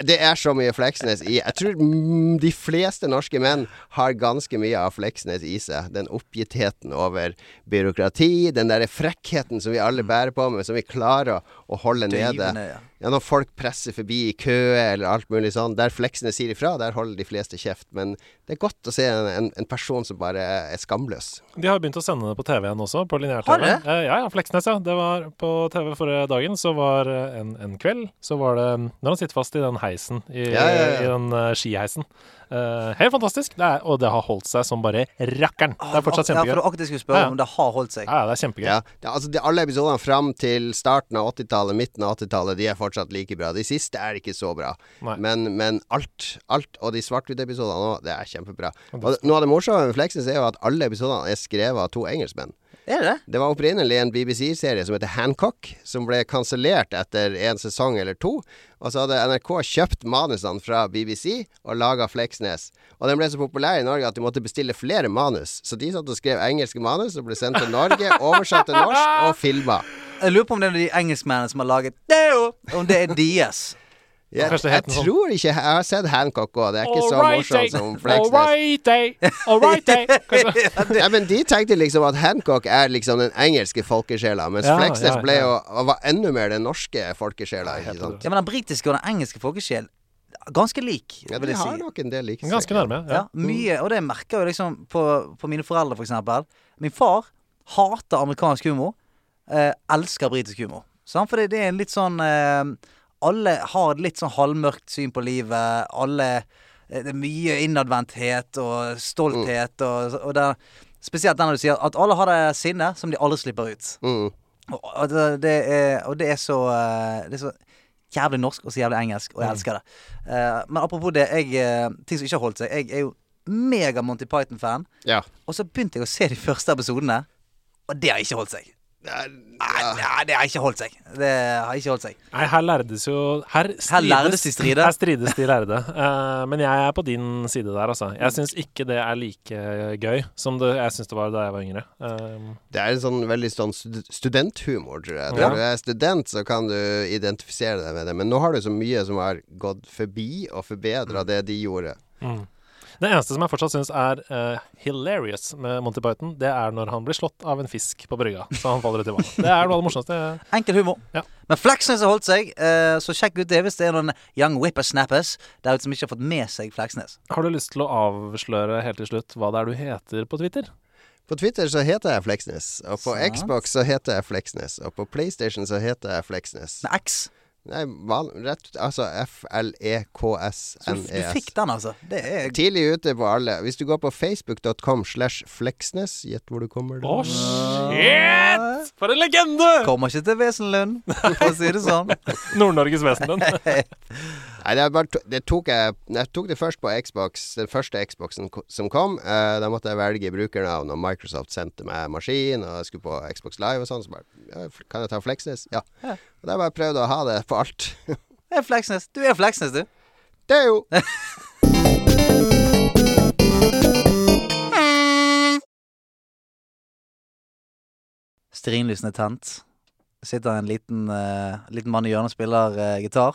[SPEAKER 3] det er så mye Fleksnes i Jeg tror mm, de fleste norske menn har ganske mye av Fleksnes i seg. Den oppgittheten over byråkrati, den derre frekkheten som vi alle bærer på, med, som vi klarer å, å holde nede.
[SPEAKER 1] Ja.
[SPEAKER 3] Ja, når folk presser forbi i kø eller alt mulig sånn, der fleksene sier ifra, der holder de fleste kjeft. Men det er godt å se en, en, en person som bare er skamløs.
[SPEAKER 2] De har begynt å sende det på TV igjen også, på lineær-TV. Eh, ja, ja, Fleksnes, ja. Det var på TV forrige dagen. Så var eh, en, en kveld Så var det Når han sitter fast i den heisen, i,
[SPEAKER 3] Ja, ja, ja.
[SPEAKER 2] i den uh, skiheisen. Eh, helt fantastisk. Det er, og det har holdt seg som bare rakkeren. Det er fortsatt kjempegøy.
[SPEAKER 1] Ja, for akkurat skulle spørre
[SPEAKER 2] Ja, ja.
[SPEAKER 1] om det har holdt seg.
[SPEAKER 2] Ja, ja, det er kjempegøy.
[SPEAKER 3] Ja, det, altså de, Alle episodene fram til starten av 80-tallet, midten av 80-tallet, de er fortsatt like bra. De siste er ikke så bra. Men, men alt, alt, og de svart-hvitt-episodene òg, det er kjempebra. Og noe av det morsomme med Fleksnes er jo at alle episodene er skrevet av to engelskmenn.
[SPEAKER 1] Er det det?
[SPEAKER 3] Var opprinnelig en BBC-serie som heter Hancock, som ble kansellert etter en sesong eller to. Og så hadde NRK kjøpt manusene fra BBC og laga Fleksnes. Og den ble så populær i Norge at de måtte bestille flere manus. Så de satt og skrev engelske manus og ble sendt til Norge, oversatt til norsk og filma.
[SPEAKER 1] Jeg lurer på om det er de engelskmennene som har laget Deo! Om det er deres.
[SPEAKER 3] Jeg, jeg tror ikke Jeg har sett Hancock òg, det er ikke så morsomt som Fleksnes.
[SPEAKER 2] all right day
[SPEAKER 3] Ja, men de tenkte liksom at Hancock er liksom den engelske folkesjela, mens
[SPEAKER 2] Ja,
[SPEAKER 3] Fleksnes
[SPEAKER 2] ja,
[SPEAKER 3] ble
[SPEAKER 2] ja.
[SPEAKER 3] jo var enda mer den norske folkesjela. Ikke sant?
[SPEAKER 1] Ja, men den britiske og den engelske folkesjel ganske lik,
[SPEAKER 3] Ja,
[SPEAKER 1] vil
[SPEAKER 3] de
[SPEAKER 1] jeg
[SPEAKER 3] har
[SPEAKER 1] si.
[SPEAKER 3] nok en del like
[SPEAKER 2] Ganske nærme.
[SPEAKER 1] Ja,
[SPEAKER 2] Ja.
[SPEAKER 1] mye, og det merker jeg liksom på, på mine foreldre, for eksempel. Min far hater amerikansk humor. Eh, elsker britisk humor. Sant? For det, det er en litt sånn eh, Alle har et litt sånn halvmørkt syn på livet. Alle eh, Det er mye innadvendthet og stolthet og, og det, Spesielt den du sier at alle har det sinnet som de aldri slipper ut.
[SPEAKER 3] Mm.
[SPEAKER 1] Og, og, det, er, og det er så eh, Det er så jævlig norsk og så jævlig engelsk, og jeg elsker det. Uh, men apropos det, jeg, ting som ikke har holdt seg. Jeg er jo mega Monty Python-fan.
[SPEAKER 3] Ja.
[SPEAKER 1] Og så begynte jeg å se de første episodene, og det har ikke holdt seg. Nei, nei, det har ikke holdt seg. Det har ikke holdt seg.
[SPEAKER 2] Nei, her lærdes jo Her, strides,
[SPEAKER 1] lærdes de stride.
[SPEAKER 2] Her strides de lærde. Uh, men jeg er på din side der, altså. Jeg syns ikke det er like gøy som det, jeg syns det var da jeg var yngre. Uh,
[SPEAKER 3] Det er en sånn veldig sånn studenthumor, tror jeg.
[SPEAKER 2] Ja.
[SPEAKER 3] Du er student, så kan du identifisere deg med det. Men nå har du så mye som har gått forbi og forbedra det de gjorde.
[SPEAKER 2] mm. Det eneste som jeg fortsatt syns er uh, hilarious med Monty Python, det er når han blir slått av en fisk på brygga, så han faller ut i vann. Det er noe av det morsomste.
[SPEAKER 1] Enkel humor.
[SPEAKER 2] Ja.
[SPEAKER 1] Men Fleksnes har holdt seg, uh, så sjekk ut det hvis det er noen young whippersnappers der ute som ikke har fått med seg Fleksnes.
[SPEAKER 2] Har du lyst til å avsløre helt til slutt hva det er du heter på Twitter?
[SPEAKER 3] På Twitter så heter jeg Fleksnes, og på
[SPEAKER 1] Sant.
[SPEAKER 3] Xbox så heter jeg Fleksnes, og på PlayStation så heter jeg Fleksnes.
[SPEAKER 1] Med X.
[SPEAKER 3] Nei, val, rett Altså
[SPEAKER 1] Så du, du
[SPEAKER 3] F-L-E-K-S-N-E-S.
[SPEAKER 1] fikk den, altså. Det er
[SPEAKER 3] Tidlig ute på alle. Hvis du går på facebook.com slash Fleksnes, gjett hvor du kommer da.
[SPEAKER 2] Å, shit! For en legende!
[SPEAKER 1] Kommer ikke til Vesenlund, for å si det sånn.
[SPEAKER 2] Nord-Norges Vesenlund.
[SPEAKER 3] Nei, det, bare to, det tok jeg Jeg tok det først på Xbox, den første Xboxen som kom. Eh, da måtte jeg velge brukernavn, og Microsoft sendte meg maskin, og jeg skulle på Xbox Live og sånn. Så bare Kan jeg ta Fleksnes? Ja.
[SPEAKER 1] Ja.
[SPEAKER 3] Og da har jeg bare prøvd å ha det på alt.
[SPEAKER 1] Det er Fleksnes. Du er Fleksnes, du.
[SPEAKER 3] det er jo
[SPEAKER 1] Stearinlysene er tent. Sitter en liten, uh, liten mann i hjørnet og spiller uh, gitar.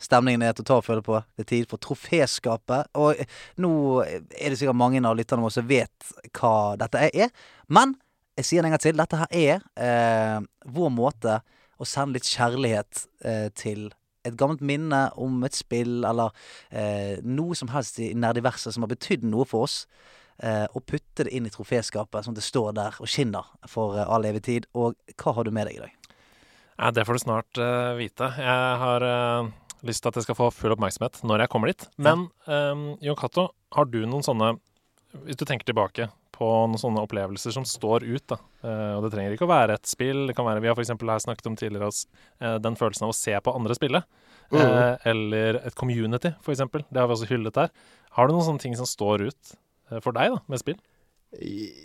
[SPEAKER 1] Stemningen er til å ta og føle på. Det er tid for troféskapet. Og eh, nå er det sikkert mange av lytterne våre som vet hva dette er. Men jeg sier en gang til. Dette her er eh, vår måte å sende litt kjærlighet eh, til et gammelt minne om et spill eller eh, noe som helst i nerdiverset som har betydd noe for oss. Eh, og putte det inn i troféskapet, sånn at det står der og skinner for eh, all evig tid. Og hva har du med deg i dag?
[SPEAKER 2] Ja, det får du snart eh, vite. Jeg har eh, lyst til at jeg skal få full oppmerksomhet når jeg kommer dit. Men um, Jon Cato, har du noen sånne Hvis du tenker tilbake på noen sånne opplevelser som står ut. da. Uh, og det trenger ikke å være et spill. Det kan være, Vi har for her snakket om tidligere eh, den følelsen av å se på andre spille.
[SPEAKER 3] Mm.
[SPEAKER 2] Eh, eller et community, eksempel. Det har vi også hyllet der. Har du noen sånne ting som står ut for deg da, med spill?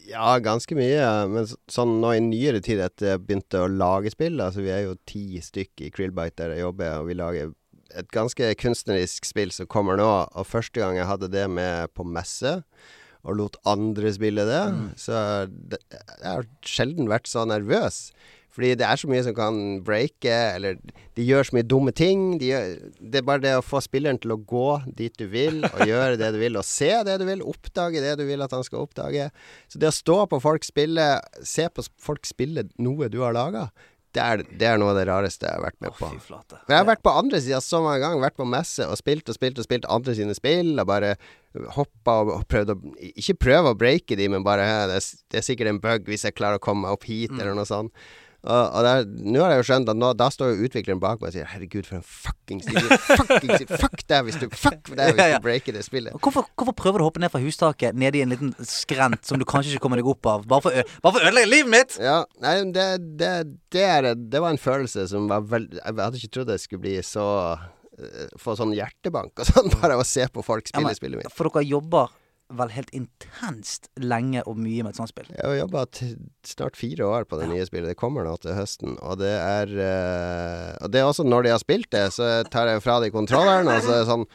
[SPEAKER 3] Ja, ganske mye. Men sånn nå i nyere tid etter jeg begynte å lage spill, altså vi er jo ti stykk i Krillbite der jeg jobber, og vi lager et ganske kunstnerisk spill som kommer nå. Og første gang jeg hadde det med på messe, og lot andre spille det, så det, jeg har sjelden vært så nervøs. Fordi det er så mye som kan breake, eller de gjør så mye dumme ting. De gjør, det er bare det å få spilleren til å gå dit du vil, og gjøre det du vil, og se det du vil, oppdage det du vil at han skal oppdage. Så det å stå på folk spille, se på folk spille noe du har laga, det er, det er noe av det rareste jeg har vært med
[SPEAKER 1] oh,
[SPEAKER 3] på. For jeg har vært på andre sida så mange ganger. Vært på messe og spilt og spilt og spilt andre sine spill. Og bare hoppa og, og prøvd å Ikke prøve å breake de, men bare det, er, det er sikkert en bug hvis jeg klarer å komme meg opp hit, eller noe sånt. Og, og der, nå har jeg jo skjønt at nå, da står jo utvikleren bak meg og sier 'herregud, for en fuckings idiot'. Fuckings. Fuck deg hvis du Fuck deg hvis du breaker det spillet.
[SPEAKER 1] Hvorfor, hvorfor prøver du å hoppe ned fra hustaket ned i en liten skrent som du kanskje ikke kommer deg opp av? Bare for, å ødelegge livet mitt!
[SPEAKER 3] Ja, nei, det, det, det, er, det var en følelse som var veldig Jeg hadde ikke trodd det skulle bli så eh, Få sånn hjertebank og sånn, bare av å se på folk
[SPEAKER 1] Ja, men-
[SPEAKER 3] spillet mitt.
[SPEAKER 1] For dere jobber vel helt intenst lenge og mye med et sånt spill?
[SPEAKER 3] Jeg har jobba snart fire år på det nye spillet. Det kommer nå til høsten. Og det er uh, Og det er også når de har spilt det, så tar jeg fra de kontrolleren, og så er det sånn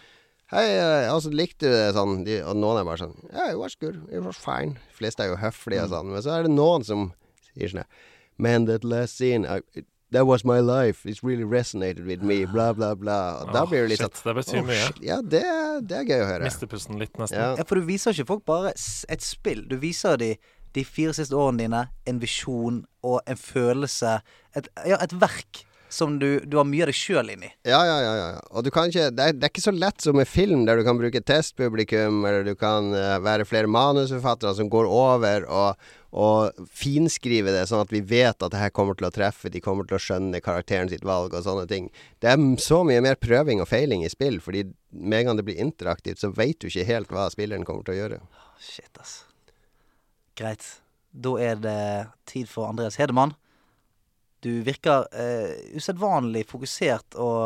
[SPEAKER 3] Hei, eh, og likte du det sånn de, Og noen er bare sånn Yeah, it was good. It was fine. De fleste er jo høflige og sånn. Men så er det noen som sier sånn Man, that last scene I, it, That was my life. It really resonated with me. Bla, bla, bla. Og da blir det litt
[SPEAKER 2] shit,
[SPEAKER 3] sånn
[SPEAKER 2] det betyr
[SPEAKER 3] oh,
[SPEAKER 2] mye.
[SPEAKER 3] Ja, det, det er gøy å høre.
[SPEAKER 2] Mister pusten litt, nesten.
[SPEAKER 3] Ja.
[SPEAKER 1] Ja, for du viser ikke folk bare et spill. Du viser dem de fire siste årene dine en visjon og en følelse. Et, ja, et verk som du, du har mye av deg sjøl inni.
[SPEAKER 3] Ja, ja, ja, ja. Og du kan ikke det er, det er ikke så lett som med film, der du kan bruke testpublikum, eller du kan uh, være flere manusforfattere som går over og, og finskrive det, sånn at vi vet at det her kommer til å treffe, de kommer til å skjønne karakteren sitt valg og sånne ting. Det er så mye mer prøving og feiling i spill, fordi med en gang det blir interaktivt, så veit du ikke helt hva spilleren kommer til å gjøre.
[SPEAKER 1] Shit, ass. Greit. Da er det tid for Andreas Hedemann. Du virker eh, usedvanlig fokusert og,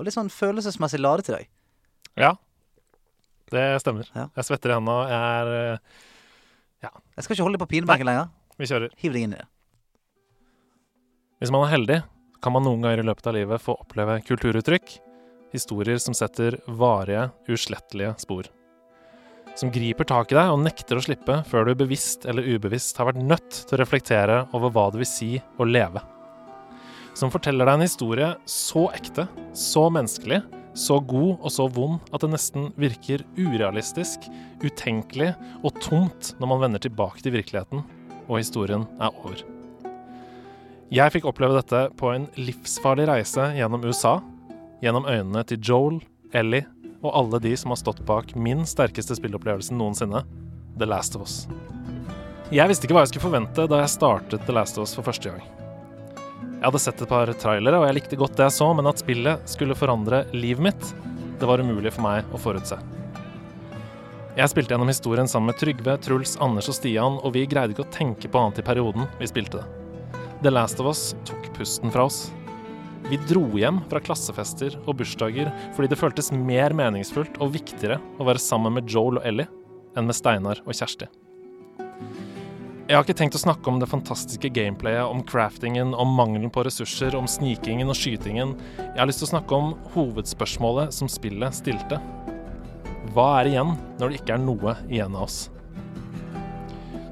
[SPEAKER 1] og litt sånn følelsesmessig ladet i dag.
[SPEAKER 2] Ja, det stemmer.
[SPEAKER 1] Ja.
[SPEAKER 2] Jeg svetter i henda. Jeg er ja.
[SPEAKER 1] Jeg skal ikke holde deg på pinebenken lenger.
[SPEAKER 2] Vi kjører.
[SPEAKER 1] Hiv deg inn i det.
[SPEAKER 2] Hvis man er heldig, kan man noen ganger i løpet av livet få oppleve kulturuttrykk. Historier som setter varige, uslettelige spor. Som griper tak i deg og nekter å slippe før du bevisst eller ubevisst har vært nødt til å reflektere over hva det vil si å leve. Som forteller deg en historie så ekte, så menneskelig, så god og så vond at det nesten virker urealistisk, utenkelig og tomt når man vender tilbake til virkeligheten og historien er over. Jeg fikk oppleve dette på en livsfarlig reise gjennom USA, gjennom øynene til Joel, Ellie og alle de som har stått bak min sterkeste spillopplevelse noensinne, The Last of Us. Jeg visste ikke hva jeg skulle forvente da jeg startet The Last of Us for første gang. Jeg hadde sett et par trailere, og jeg likte godt det jeg så, men at spillet skulle forandre livet mitt, det var umulig for meg å forutse. Jeg spilte gjennom historien sammen med Trygve, Truls, Anders og Stian, og vi greide ikke å tenke på annet i perioden vi spilte det. The Last of Us tok pusten fra oss. Vi dro hjem fra klassefester og bursdager fordi det føltes mer meningsfullt og viktigere å være sammen med Joel og Ellie enn med Steinar og Kjersti. Jeg har ikke tenkt å snakke om det fantastiske gameplayet, om craftingen, om mangelen på ressurser, om snikingen og skytingen. Jeg har lyst til å snakke om hovedspørsmålet som spillet stilte. Hva er igjen når det ikke er noe igjen av oss?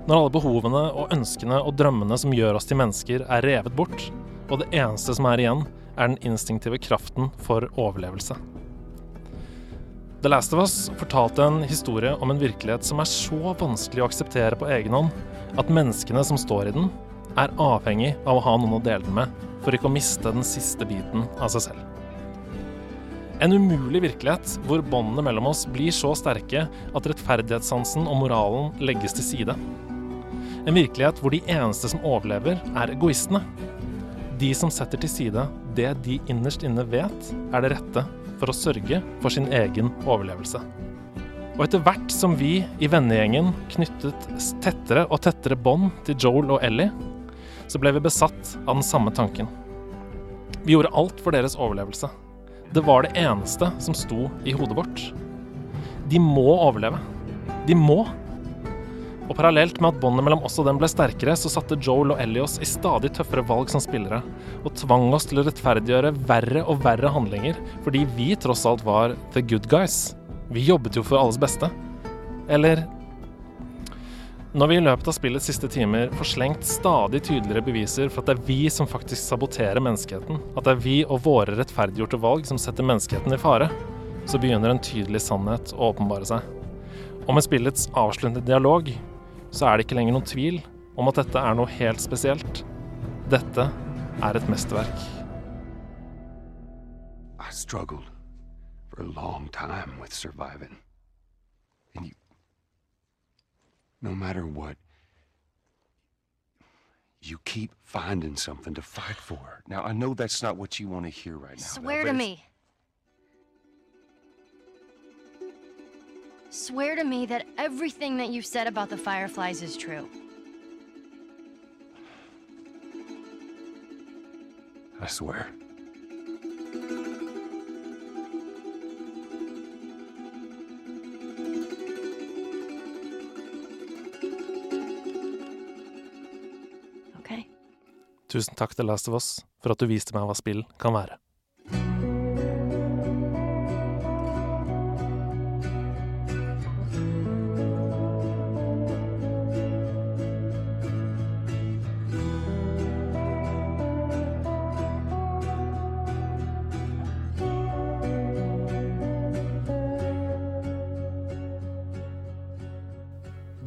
[SPEAKER 2] Når alle behovene og ønskene og drømmene som gjør oss til mennesker, er revet bort, og det eneste som er igjen, er den instinktive kraften for overlevelse. The Last of Us fortalte en historie om en virkelighet som er så vanskelig å akseptere på egen hånd at menneskene som står i den, er avhengig av å ha noen å dele den med for ikke å miste den siste biten av seg selv. En umulig virkelighet hvor båndene mellom oss blir så sterke at rettferdighetssansen og moralen legges til side. En virkelighet hvor de eneste som overlever, er egoistene. De som setter til side det de innerst inne vet er det rette for å sørge for sin egen overlevelse. Og etter hvert som vi i vennegjengen knyttet tettere og tettere bånd til Joel og Ellie, så ble vi besatt av den samme tanken. Vi gjorde alt for deres overlevelse. Det var det eneste som sto i hodet vårt. De må overleve. De må. Og parallelt med at båndet mellom oss og dem ble sterkere, så satte Joel og Ellie oss i stadig tøffere valg som spillere, og tvang oss til å rettferdiggjøre verre og verre handlinger, fordi vi tross alt var the good guys. Vi jobbet jo for alles beste. Eller Når vi i løpet av spillets siste timer får slengt stadig tydeligere beviser for at det er vi som faktisk saboterer menneskeheten, at det er vi og våre rettferdiggjorte valg som setter menneskeheten i fare, så begynner en tydelig sannhet å åpenbare seg. Og med spillets avsluttende dialog så er det ikke lenger noen tvil om at dette er noe helt spesielt. Dette er et mesterverk.
[SPEAKER 4] I struggled for a long time with surviving. And you. No matter what, you keep finding something to fight for. Now, I know that's not what you want to hear right now.
[SPEAKER 5] Swear
[SPEAKER 4] though,
[SPEAKER 5] to me. Swear to me that everything that you've said about the Fireflies is true.
[SPEAKER 4] I swear.
[SPEAKER 2] Tusen takk til Last of Us for at du viste meg hva spill kan være.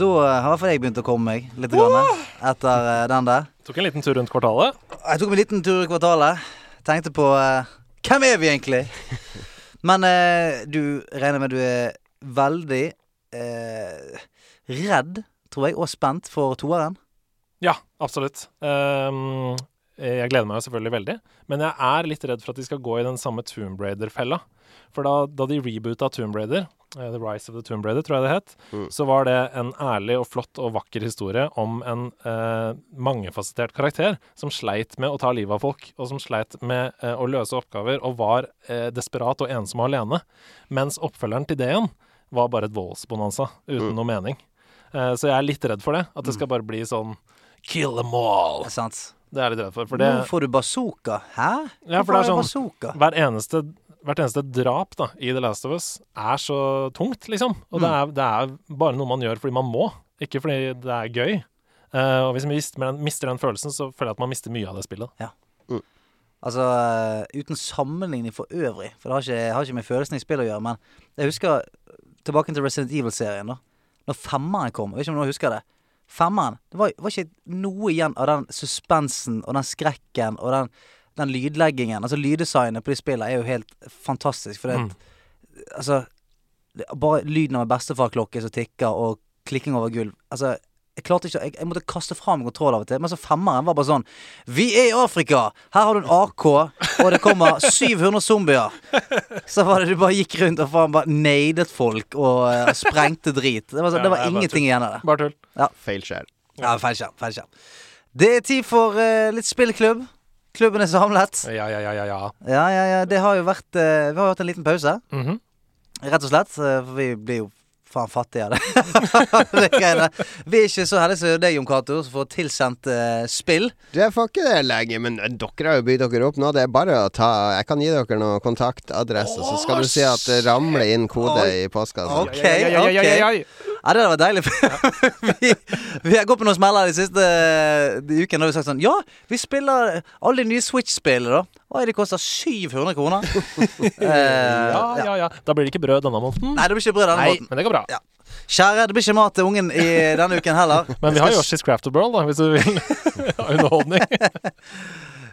[SPEAKER 1] Da har i hvert fall jeg begynt å komme meg litt grann, etter eh, den der.
[SPEAKER 2] Tok en liten tur rundt kvartalet.
[SPEAKER 1] Jeg tok en liten tur i kvartalet. Tenkte på uh, Hvem er vi egentlig? Men uh, du regner med du er veldig uh, redd, tror jeg, og spent for toeren?
[SPEAKER 2] Ja, absolutt. Um, jeg gleder meg jo selvfølgelig veldig, men jeg er litt redd for at de skal gå i den samme Tomb Raider-fella. For da, da de reboota Tomb Raider, The Rise of the Tomb Raider, tror jeg det het,
[SPEAKER 3] Mm.
[SPEAKER 2] så var det en ærlig og flott og vakker historie om en eh, mangefasettert karakter som sleit med å ta livet av folk, og som sleit med eh, å løse oppgaver, og var eh, desperat og ensom og alene. Mens oppfølgeren til det igjen var bare et voldsbonanza uten
[SPEAKER 3] Mm.
[SPEAKER 2] noe mening. Eh, så jeg er litt redd for det. At det skal bare bli sånn Kill them all!
[SPEAKER 1] Er sant?
[SPEAKER 2] Det er jeg litt redd for. For det,
[SPEAKER 1] Nå får du bazooka. Hæ?
[SPEAKER 2] Ja, for det er sånn-
[SPEAKER 1] bazooka?
[SPEAKER 2] hver eneste, hvert eneste drap da, i The Last of Us er så tungt, liksom. Og det, er, det er bare noe man gjør fordi man må, ikke fordi det er gøy. Uh, og hvis man mister den, mister den følelsen, så føler jeg at man mister mye av det spillet.
[SPEAKER 1] Altså, eh, uten sammenligning for øvrig, for det har ikke, har ikke med følelsen i spillet å gjøre, men jeg husker tilbake til Resident Evil-serien, da. Når femmeren kom, jeg vet ikke om noen husker det. Femmeren, det var, var ikke noe igjen av den suspensen og den skrekken og den, den lydleggingen. Altså, lyddesignet på de spillene er jo helt fantastisk, for det,
[SPEAKER 2] Mm.
[SPEAKER 1] altså Bare lyden av en bestefarklokke som tikker, og klikking over gulv. Altså, jeg klarte ikke jeg, jeg måtte kaste fra meg kontroll av og til. Men så femmeren var bare sånn Vi er i Afrika! Her har du en AK, og det kommer 700 zombier. Så var det du bare gikk rundt og faen bare nadet folk og uh, sprengte drit. Det var, så,
[SPEAKER 2] Ja,
[SPEAKER 1] det var ingenting igjen av det.
[SPEAKER 2] Bare tull.
[SPEAKER 3] Feil.
[SPEAKER 1] Ja, feil skjerm. Feil skjerm. Det er tid for uh, litt spillklubb. Klubben er samlet.
[SPEAKER 2] Ja, ja, ja, ja. ja.
[SPEAKER 1] Ja, ja, ja. Det har jo vært eh, Vi har jo hatt en liten pause.
[SPEAKER 2] Mhm.
[SPEAKER 1] Rett og slett. eh, For vi blir jo faen fattige av det. det vi er ikke så heldige som deg, Jon Cato, som får tilsendt eh, spill.
[SPEAKER 3] Det får ikke det lenge, men dere har jo bygd dere opp nå. Det er bare å ta Jeg kan gi dere noen kontaktadresse, så skal du se at det ramler inn kode
[SPEAKER 1] oh.
[SPEAKER 3] i postkassa.
[SPEAKER 1] Ok,
[SPEAKER 2] Ja, ja,
[SPEAKER 1] det hadde var deilig. vi, vi har gått på noen smeller de siste de ukene. Da har vi sagt sånn Ja, vi spiller alle de nye Switch-spillene, da. Oi, de koster 700 kroner. Eh,
[SPEAKER 2] Ja,
[SPEAKER 1] ja.
[SPEAKER 2] ja. Da blir det ikke brød denne måneden.
[SPEAKER 1] Nei, det blir ikke brød denne
[SPEAKER 2] Nei,
[SPEAKER 1] måten.
[SPEAKER 2] men det går bra.
[SPEAKER 1] Ja. Kjære, det blir ikke mat til ungen i denne uken heller.
[SPEAKER 2] Men vi har Yoshi's of World, da, hvis du vil underholdning.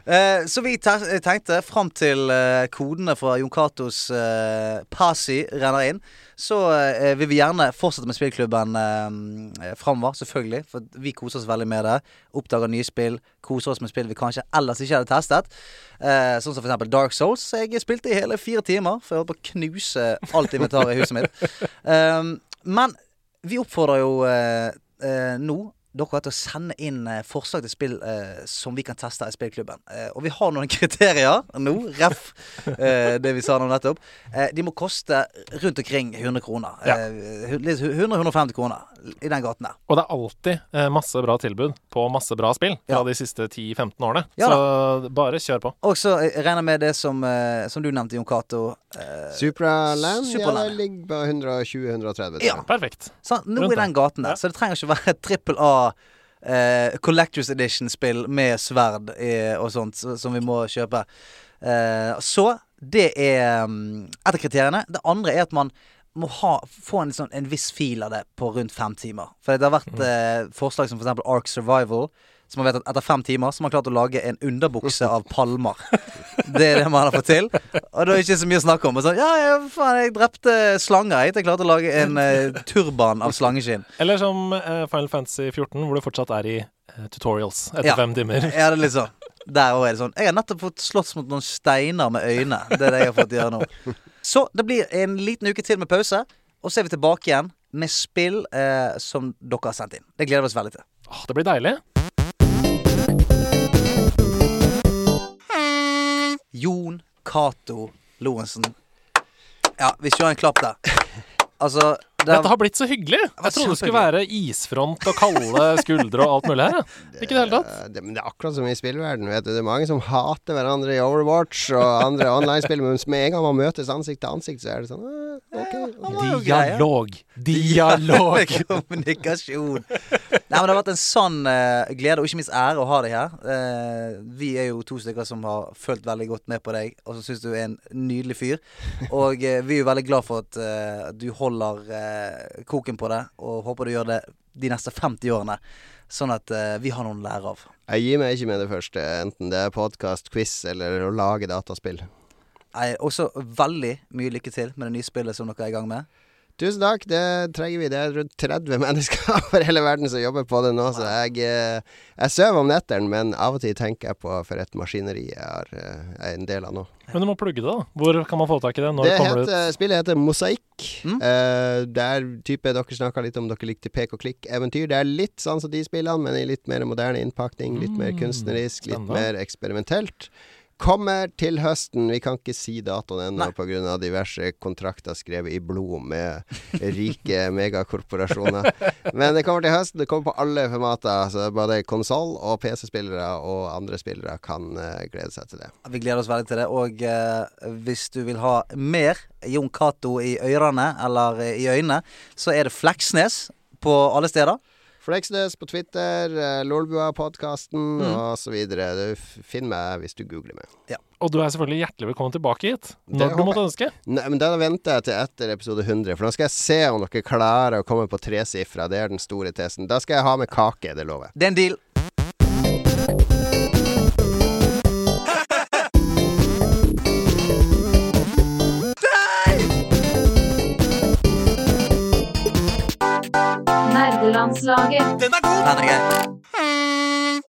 [SPEAKER 1] Eh, så vi te- tenkte, fram til eh, kodene fra Jon Catos eh, Pasi renner inn, så eh, vil vi gjerne fortsette med spillklubben eh, framover, selvfølgelig. For vi koser oss veldig med det. Oppdager nye spill, koser oss med spill vi kanskje ellers ikke hadde testet. Eh, sånn som eksempel Dark Souls. Jeg spilte i hele fire timer, for jeg holdt på å knuse alt inventaret i huset mitt. Men vi oppfordrer jo eh, eh, nå dere til å sende inn eh, forslag til spill eh, som vi kan teste i spillklubben. Eh, og vi har noen kriterier nå, ref eh, det vi sa nå nettopp. Eh, de må koste rundt omkring 100 kroner.
[SPEAKER 2] Ja.
[SPEAKER 1] Eh, 100-150 kroner i den gaten der.
[SPEAKER 2] Og det er alltid eh, masse bra tilbud på masse bra spill fra
[SPEAKER 1] Ja.
[SPEAKER 2] de siste 10-15 årene.
[SPEAKER 1] Ja
[SPEAKER 2] så bare kjør på.
[SPEAKER 1] Og så eh, regner jeg med det som, eh, som du nevnte, Jon Cato. Eh,
[SPEAKER 3] Supraland, ja, det ligger på 120-130.
[SPEAKER 1] Ja.
[SPEAKER 2] Perfekt.
[SPEAKER 1] sant? nå
[SPEAKER 2] Rundt
[SPEAKER 1] i den gaten der.
[SPEAKER 2] Ja.
[SPEAKER 1] Så det trenger ikke være et trippel A. Eh, Collectors Edition-spill med sverd eh, og sånt som vi må kjøpe. Eh, så det er mm, et av kriteriene. Det andre er at man må ha, få en, sånn, en viss fil av det på rundt fem timer. For det har vært eh, forslag som f.eks. Ark Survival. Som man vet at Etter fem timer så har man klart å lage en underbukse av palmer. Det er det man har fått til. Og da er det ikke så mye å snakke om. Og sånn, ja, jeg, faen, jeg drepte slanger. Jeg, jeg klarte å lage en uh, turban av slangeskinn.
[SPEAKER 2] Eller som uh, Final Fantasy 14, hvor du fortsatt er i uh, tutorials etter
[SPEAKER 1] Ja.
[SPEAKER 2] fem timer.
[SPEAKER 1] Ja, det er litt sånn. Der òg er det sånn. Jeg har nettopp fått slåss mot noen steiner med øyne. Det er det jeg har fått gjøre nå. Så det blir en liten uke til med pause, og så er vi tilbake igjen med spill eh, som dere har sendt inn. Det gleder vi oss veldig til.
[SPEAKER 2] Åh, det blir deilig.
[SPEAKER 1] Cato Lorentzen. Ja, vi kjører en klapp der. Altså det
[SPEAKER 2] Dette har blitt så hyggelig. Jeg trodde det skulle være isfront og kalde skuldre og alt mulig her. Ikke det hele tatt.
[SPEAKER 3] Det, men det er akkurat som i spillverden. Vet du. Det er mange som hater hverandre i Overwatch og andre online-spill, men med en gang man møtes ansikt til ansikt, så er det sånn ah, OK. ok.
[SPEAKER 1] var.
[SPEAKER 2] Dialog. Dialog.
[SPEAKER 1] Kommunikasjon. Nei, men Det har vært en sann eh, glede, og ikke minst ære, å ha deg her. Eh, vi er jo to stykker som har fulgt veldig godt med på deg, og som syns du er en nydelig fyr. Og eh, vi er jo veldig glad for at eh, du holder eh, koken på det, og håper du gjør det de neste 50 årene. Sånn at eh, vi har noen å lære av.
[SPEAKER 3] Jeg gir meg ikke med det første, enten det er podkast, quiz eller å lage dataspill.
[SPEAKER 1] Nei, også veldig mye lykke til med det nye spillet som dere er i gang med.
[SPEAKER 3] Tusen takk, det trenger vi. Det er rundt 30 mennesker over hele verden som jobber på det nå, så jeg, eh, jeg sover om nettene, men av og til tenker jeg på for et maskineri jeg er, eh, er en del av nå.
[SPEAKER 2] Men du må plugge det, da. Hvor kan man få tak i det? Når
[SPEAKER 3] Det
[SPEAKER 2] kommer det ut?
[SPEAKER 3] heter, spillet heter Mosaikk.
[SPEAKER 1] Mm.
[SPEAKER 3] Eh, det er type dere snakka litt om dere likte pek og klikk-eventyr. Det er litt sånn som de spillene, men i litt mer moderne innpakning. Litt mer
[SPEAKER 2] Mm,
[SPEAKER 3] kunstnerisk, litt mer eksperimentelt. Kommer til høsten. Vi kan ikke si datoen ennå pga. diverse kontrakter skrevet i blod med rike megakorporasjoner. Men det kommer til høsten. Det kommer på alle formater. Så både konsoll og PC-spillere og andre spillere kan uh, glede seg til det.
[SPEAKER 1] Vi gleder oss veldig til det. Og uh, hvis du vil ha mer Jon Cato i ørene, eller eh, i øynene, så er det Fleksnes på alle steder.
[SPEAKER 3] Fleksnes på Twitter, uh, Lolbua-podkasten
[SPEAKER 1] Mm.
[SPEAKER 3] og så videre. Du f- finner meg hvis du googler meg.
[SPEAKER 2] Og du er selvfølgelig hjertelig velkommen tilbake hit. Når du måtte ønske.
[SPEAKER 3] Nei, men da venter jeg til etter episode 100, for da skal jeg se om dere klarer å komme på tresifra. Det er den store tesen. Da skal jeg ha med kake, det lover jeg.
[SPEAKER 1] Det er en deal.
[SPEAKER 6] Nordlandslaget.
[SPEAKER 1] Den er god! Den er gøy. Hmm.